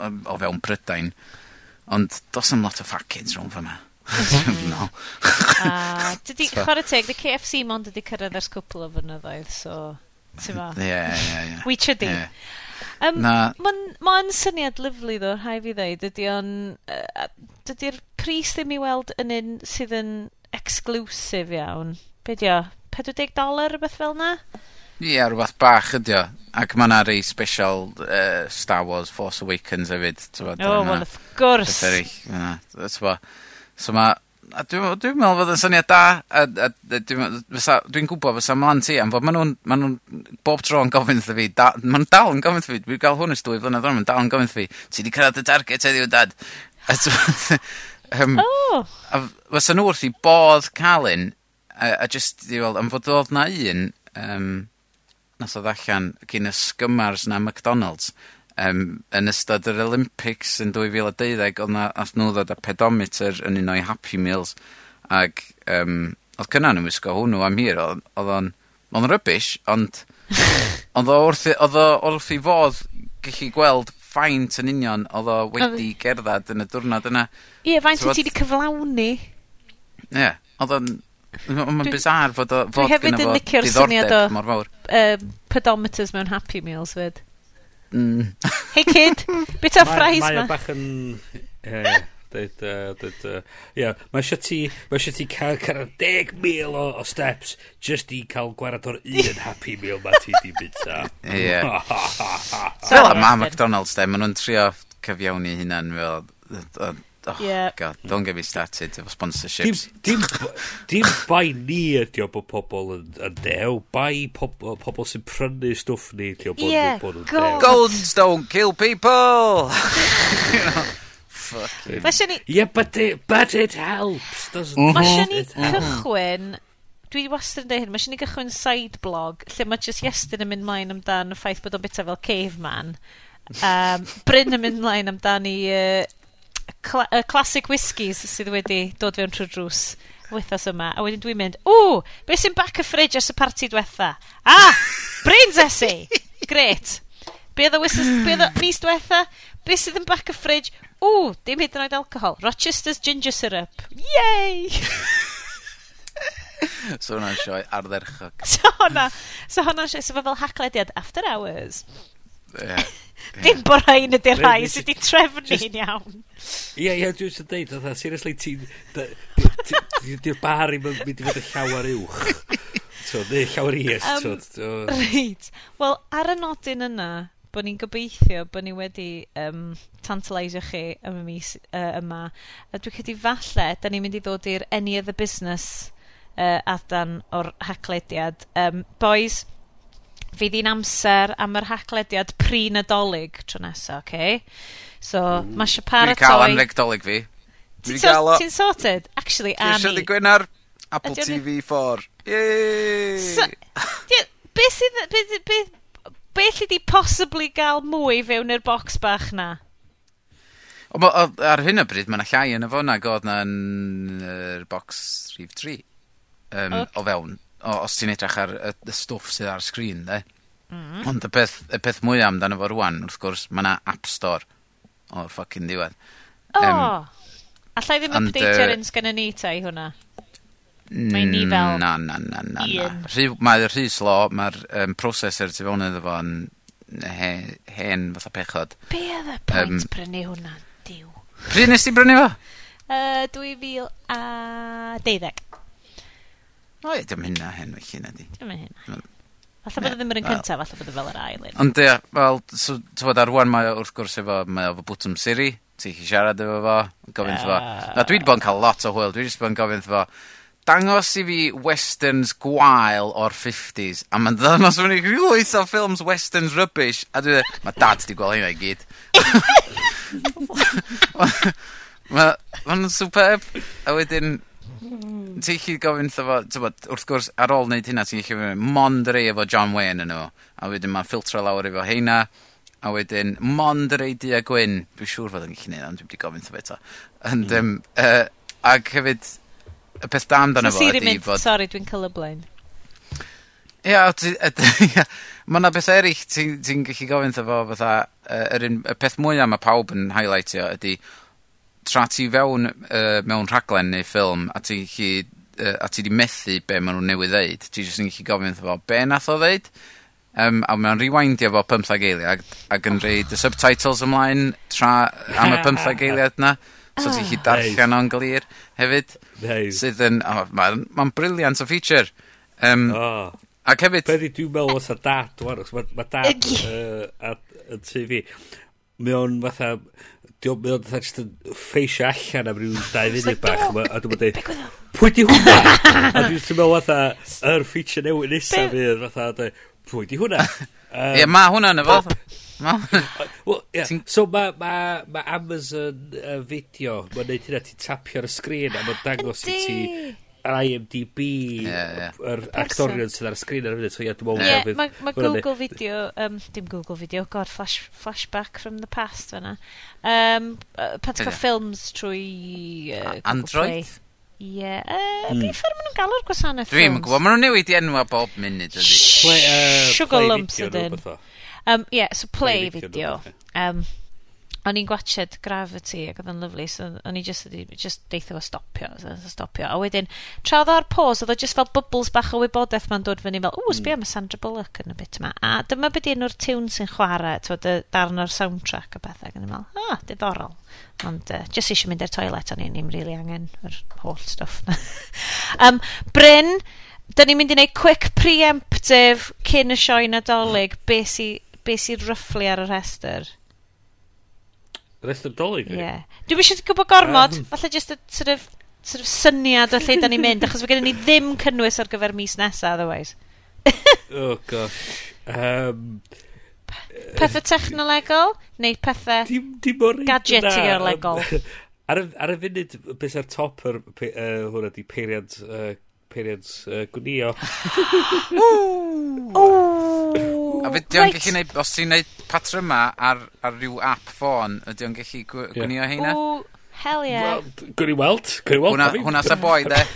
o fewn Prydain, ond dos am lot o fat kids rhwng fyma. no. a, dydy, so. chwarae teg, dy KFC mond ydy cyrraedd ers cwpl o fynyddoedd, so... Ie, ie, ie. Wyt ydy. Yeah. Um, Na. Mae'n ma syniad lyflu ddo, rhai fi ddeud ydi o'n yy dydi'r pris ddim i weld yn un sydd yn exclusive iawn. Be' 'di o? 40 dolar rhywbeth fel 'na? Ie, yeah, rhywbeth bach ydi o, ac ma' 'na rei special uh, Star Wars Force Awakens hefyd t'mod... O wel wrth gwrs. ...petha eryll ma' 'na t'bo' so ma' a dwi, dwi me'wl fod yn syniad da a, a, a dwi'n dwi gwybod fysa mhlant ti, am fod maen nhw'n ma nhw bob tro yn gofyn wrtho fi maen nhw'n dal yn gofyn wrtho fi. Dwi'n gael hwn ys dwy flynedd rŵan maen dal yn gofyn wrtho fi ti 'di cyrraedd y target heddiw dad? A yym, o! a fysa nhw wrth i bodd cael un a, a just, i weld am fod oedd 'na un um, nath o ddallan cyn y sgymars 'na McDonald's, um, yn ystod yr Olympics yn 2012, oedd 'na nathon nw ddod â pedometer yn un o'i Happy Meals ac um, oedd cynna' nhw'n wisgo hwnnw am hir oedd o'n odd o'n rybys, ond oedd o wrth 'i odd o wrth 'i fodd gallu gweld faint yn union oedd o wedi gerdded yn y diwrnod yna. Ie yeah, faint wt ti wedi cyflawni. Ie yeah, oedd o'n Mae'n bizar fod o fod gyda fo diddordeb mor fawr. Uh, pedometers mewn Happy Meals 'fyd. Mm. Hey kid, bit o fries ma. Mae o bach yn... Ie, dweud... Ie, mae eisiau ti... Mae eisiau ti cael cyrraedd mil o, o steps just i cael gwarad o'r un Happy Meal ma ti di bita. Ie. Fel a ma McDonald's de, maen nhw'n trio cyfiawni hunan fel... Oh, yeah. God, don't get me started efo sponsorships. Dim, dim, dim bai ni ydi o bod pobl yn, yn dew, bai pobl, pobl sy'n prynu stwff ni ydi o bod, yeah, bod yn dew. Golds don't kill people! you know. Ni... Yeah, but it, but it helps, doesn't mm -hmm. it? Mm-hmm. ni cychwyn, dwi wastad yn dweud hyn, mae eisiau ni gychwyn side blog, lle mae just Iestyn yn mynd mlaen amdan y ffaith bod o'n bita fel caveman. Um, Bryn yn mynd mlaen amdan i uh, cla y classic whiskies sydd wedi dod fewn trwy drws wythnos yma. A wedyn dwi'n mynd, ww, beth sy'n back y fridge ers y parti diwetha? Ah, brains essay! Gret. Be oedd y whiskies, be oedd y mis diwetha? Be sydd yn back y fridge? Ww, dim hyd yn oed alcohol. Rochester's ginger syrup. Yay! so hwnna'n sioe ardderchog. so hwnna, so hwnna'n sioe, so fel haclediad after hours. Yeah. Dim bod rhain ydy'r rhai sydd wedi trefnu'n iawn. Ie, ie, dwi'n sy'n deud, oedd seriously, ti'n... Di'r bar i'n mynd i fod y llawer uwch. So, neu llawer is. Um, Reit. Wel, ar y nodyn yna, bod ni'n gobeithio bod ni wedi um, tantalisio chi am y mis uh, yma. A dwi'n credu falle, da ni'n mynd i ddod i'r any of the business uh, adan o'r haclediad. Um, boys, fydd hi'n amser am yr haclediad pre Nadolig tro nesa oce? So mm. mae eisiau paratoi... Dwi'n cael ca'l anrheg fi. Ti'n so, ga'l o. Sorted? Actually a ni. Ceisio ddydd ar Apple TV 4. Yay! So, be sydd... Be, be, be alli di posibly gael mwy fewn i'r box bach na? O, o, ar hyn o bryd, mae yna llai yn y fo na godd na'n er, box rhif 3 um, okay. o fewn o, os ti'n edrych ar y, y stwff sydd ar sgrin, de. Mm. Ond y peth, y peth mwy amdano fo rwan, wrth gwrs, mae yna App Store o'r ffocin diwedd. O! Oh, um, Alla i ddim yn ar un sgan ni ta i hwnna. Mae ni fel... Na, na, na, na. na. Mae'r rhy slo, mae'r um, processor tu fewn iddo fo'n he, hen fatha pechod. Be oedd y pwynt um, brynu hwnna, diw? Pryd nes ti brynu fo? Uh, 2000 a... 12. O ie, dim hynna hen felly na di. Dim hynna. Falle bod o ddim yr un cyntaf, falle bod o fel yr ail un. Ond ie, wel, so, tywed ar wan mae wrth gwrs efo, mae efo bwtwm siri, ti chi siarad efo fo, gofyn uh... fo. Na, dwi wedi bod yn cael lot o hwyl, dwi wedi bod yn gofyn fo, dangos i fi westerns gwael o'r 50s, a mae'n ddangos fyny rhywbeth o ffilms westerns rubbish, a dwi dweud, mae dad wedi gweld hynna i gyd. Mae'n ma superb, a wedyn, Mm. Ti'n chi gofyn fo, wrth gwrs, ar ôl wneud hynna, ti'n chi gofyn mond rei efo John Wayne yn nhw, a wedyn mae'n ffiltro lawr efo heina, a wedyn mond rei di a gwyn, dwi'n siŵr fod yn gallu neud, ond dwi'n wedi gofyn fo eto. And, mm. um, uh, ag hefyd, y peth da amdano fo ydi fod... Sorry, dwi'n colorblind. Ia, mae yna beth eraill ti'n ti gallu gofyn fo, fatha, uh, yr un, y peth mwyaf mae pawb yn highlightio ydy, tra ti fewn uh, mewn rhaglen neu ffilm a ti chi, uh, a ti di methu be maen nhw'n newydd ddeud, ti jyst yn gallu gofyn fo, be nath o ddeud? Um, a mae'n rewindio fo 15 eiliad ac yn reid y subtitles ymlaen tra am y 15 eiliad na. So ti'n chi ah. darllen o'n glir hefyd. Neis. Sydd yn... Oh, mae'n ma briliant o feature. Um, oh. Ac hefyd... Be i dwi'n meddwl os a dad, wan, os mae ma dad uh, at, yn TV. Mae o'n fatha diolch mae o'n oedd just yn ffeisio allan am rhyw dau funud bach. A dwi'n meddwl, pwy di hwnna? a dwi'n meddwl, fatha, yr feature newydd nesaf fydd, fatha, pwy di hwnna? Ie, ma hwnna yn y fo. well, yeah. So mae ma, ma Amazon uh, video, mae'n neud hynna, ti'n tapio ar y sgrin a mae'n dangos i ti yr IMDb yr yeah, yeah. actorion sydd ar y sgrin ar y funud. So, yeah, dwi'n meddwl yeah, hefyd. Mae ma Google Video, um, dim Google Video, god, flash, flashback from the past fyna. Um, uh, pan ti'n cael ffilms trwy uh, Google Android? Play. Ie, yeah. uh, mm. beth ffordd maen nhw'n galw'r gwasanaeth ffilms? Dwi'n gwybod, maen nhw'n newid i enwa bob munud ydy. Sugar lumps ydyn. Um, yeah, so play, play video. video. Um, o'n i'n gwachod Gravity ac oedd yn lyflu, so o'n i just, just deitha fo stopio so nath stopio. A wedyn tra oedd o ar pause odd o just fel bubbles bach o wybodaeth ma'n dod fyny fel ww sbia mae mm. Sandra Bullock yn y bit yma. A dyma be di enw'r tune sy'n chwarae t'wod y darn o'r soundtrack a bethau ac yn meddwl ah diddorol. Ond uh, just eisiau mynd i'r toilet o'n i'n i'n really angen yr holl stwff. Um, Bryn da ni'n mynd i wneud quick preemptive cyn y sioe nadolig. Be sy'n be sy rufflu ar y rhestr. Rest Nadolig? Ie. Yeah. Dwi'n eisiau gwybod gormod, um, falle jyst y sort of, sort of syniad o lle da ni'n mynd, achos fe gen ni ddim cynnwys ar gyfer mis nesaf, otherwise. oh, gosh. Um, pethau technolegol, neu pethau gadgetigol legol? ar, y, ar y funud, beth ar top yr, uh, hwnna di peiriant uh, peiriant uh, gwnio. A fe diolch gallu neud, os ti'n neud patryma ar, ar rhyw app ffôn, ydy o'n gallu gwnio yeah. heina? O, hell yeah. Well, Gwni weld, gwni weld. Hwna, hwna sa boi, de.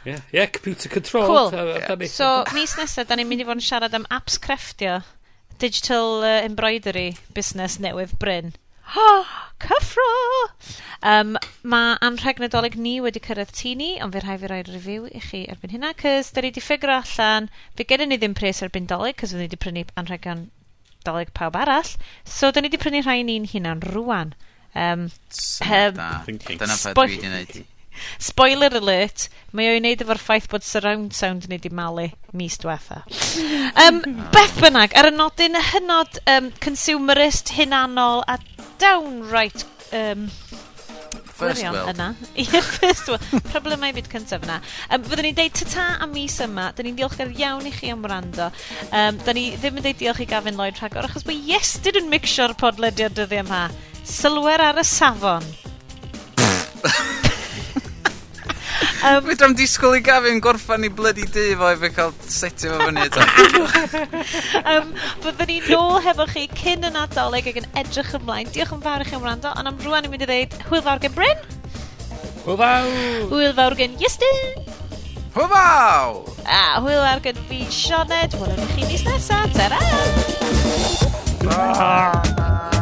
Ie, yeah, yeah, computer control. Cool. Ta, ta, ta, so, mis nesaf, da ni'n mynd i fod yn siarad am apps crefftio. Digital uh, embroidery business newydd Bryn. Ha! Cyffro! Um, mae anrheg Nadolig ni wedi cyrraedd tu ni, ond fe rhai fi roi'r review i chi erbyn hynna, cys da ni wedi ffigur allan, fe gen ni ddim pres erbyn Dolig, cys ni wedi prynu anrhegion Dolig pawb arall, so da ni wedi prynu rhai ni'n hunan rwan. Um, so, um, da. Dyna pa dwi wedi. Spoiler alert, mae o'i wneud efo'r ffaith bod surround sound yn ei di malu mis diwetha. Um, Beth bynnag, ar y nodyn hynod um, consumerist, hunanol a downright um, First world. yna. Yeah, first world. Problemau byd cyntaf yna. Um, fyddwn ni'n deud tata am mis yma. Dyn ni'n diolchgar iawn i chi am wrando. Um, dyn ni ddim yn deud diolch i Gavin Lloyd rhagor achos bod Iestyn yn mixio'r podlediad dyddi yma. Sylwer ar y safon. Um, Fydra am disgwyl i gafi'n gorffan i blydi dy fo i efo cael setio fo fyny eto. um, Byddwn ni nôl hefo chi cyn y Nadolig ac yn edrych ymlaen. Diolch yn fawr i chi am wrando, ond am rwan i'n mynd i ddeud hwyl fawr gen Bryn. Hwyl fawr. Hwyl fawr gen Iestyn. Hwyl fawr. A hwyl fawr gen fi Sioned. Hwyl fawr chi mis nesaf. Ta-ra. Ta-ra.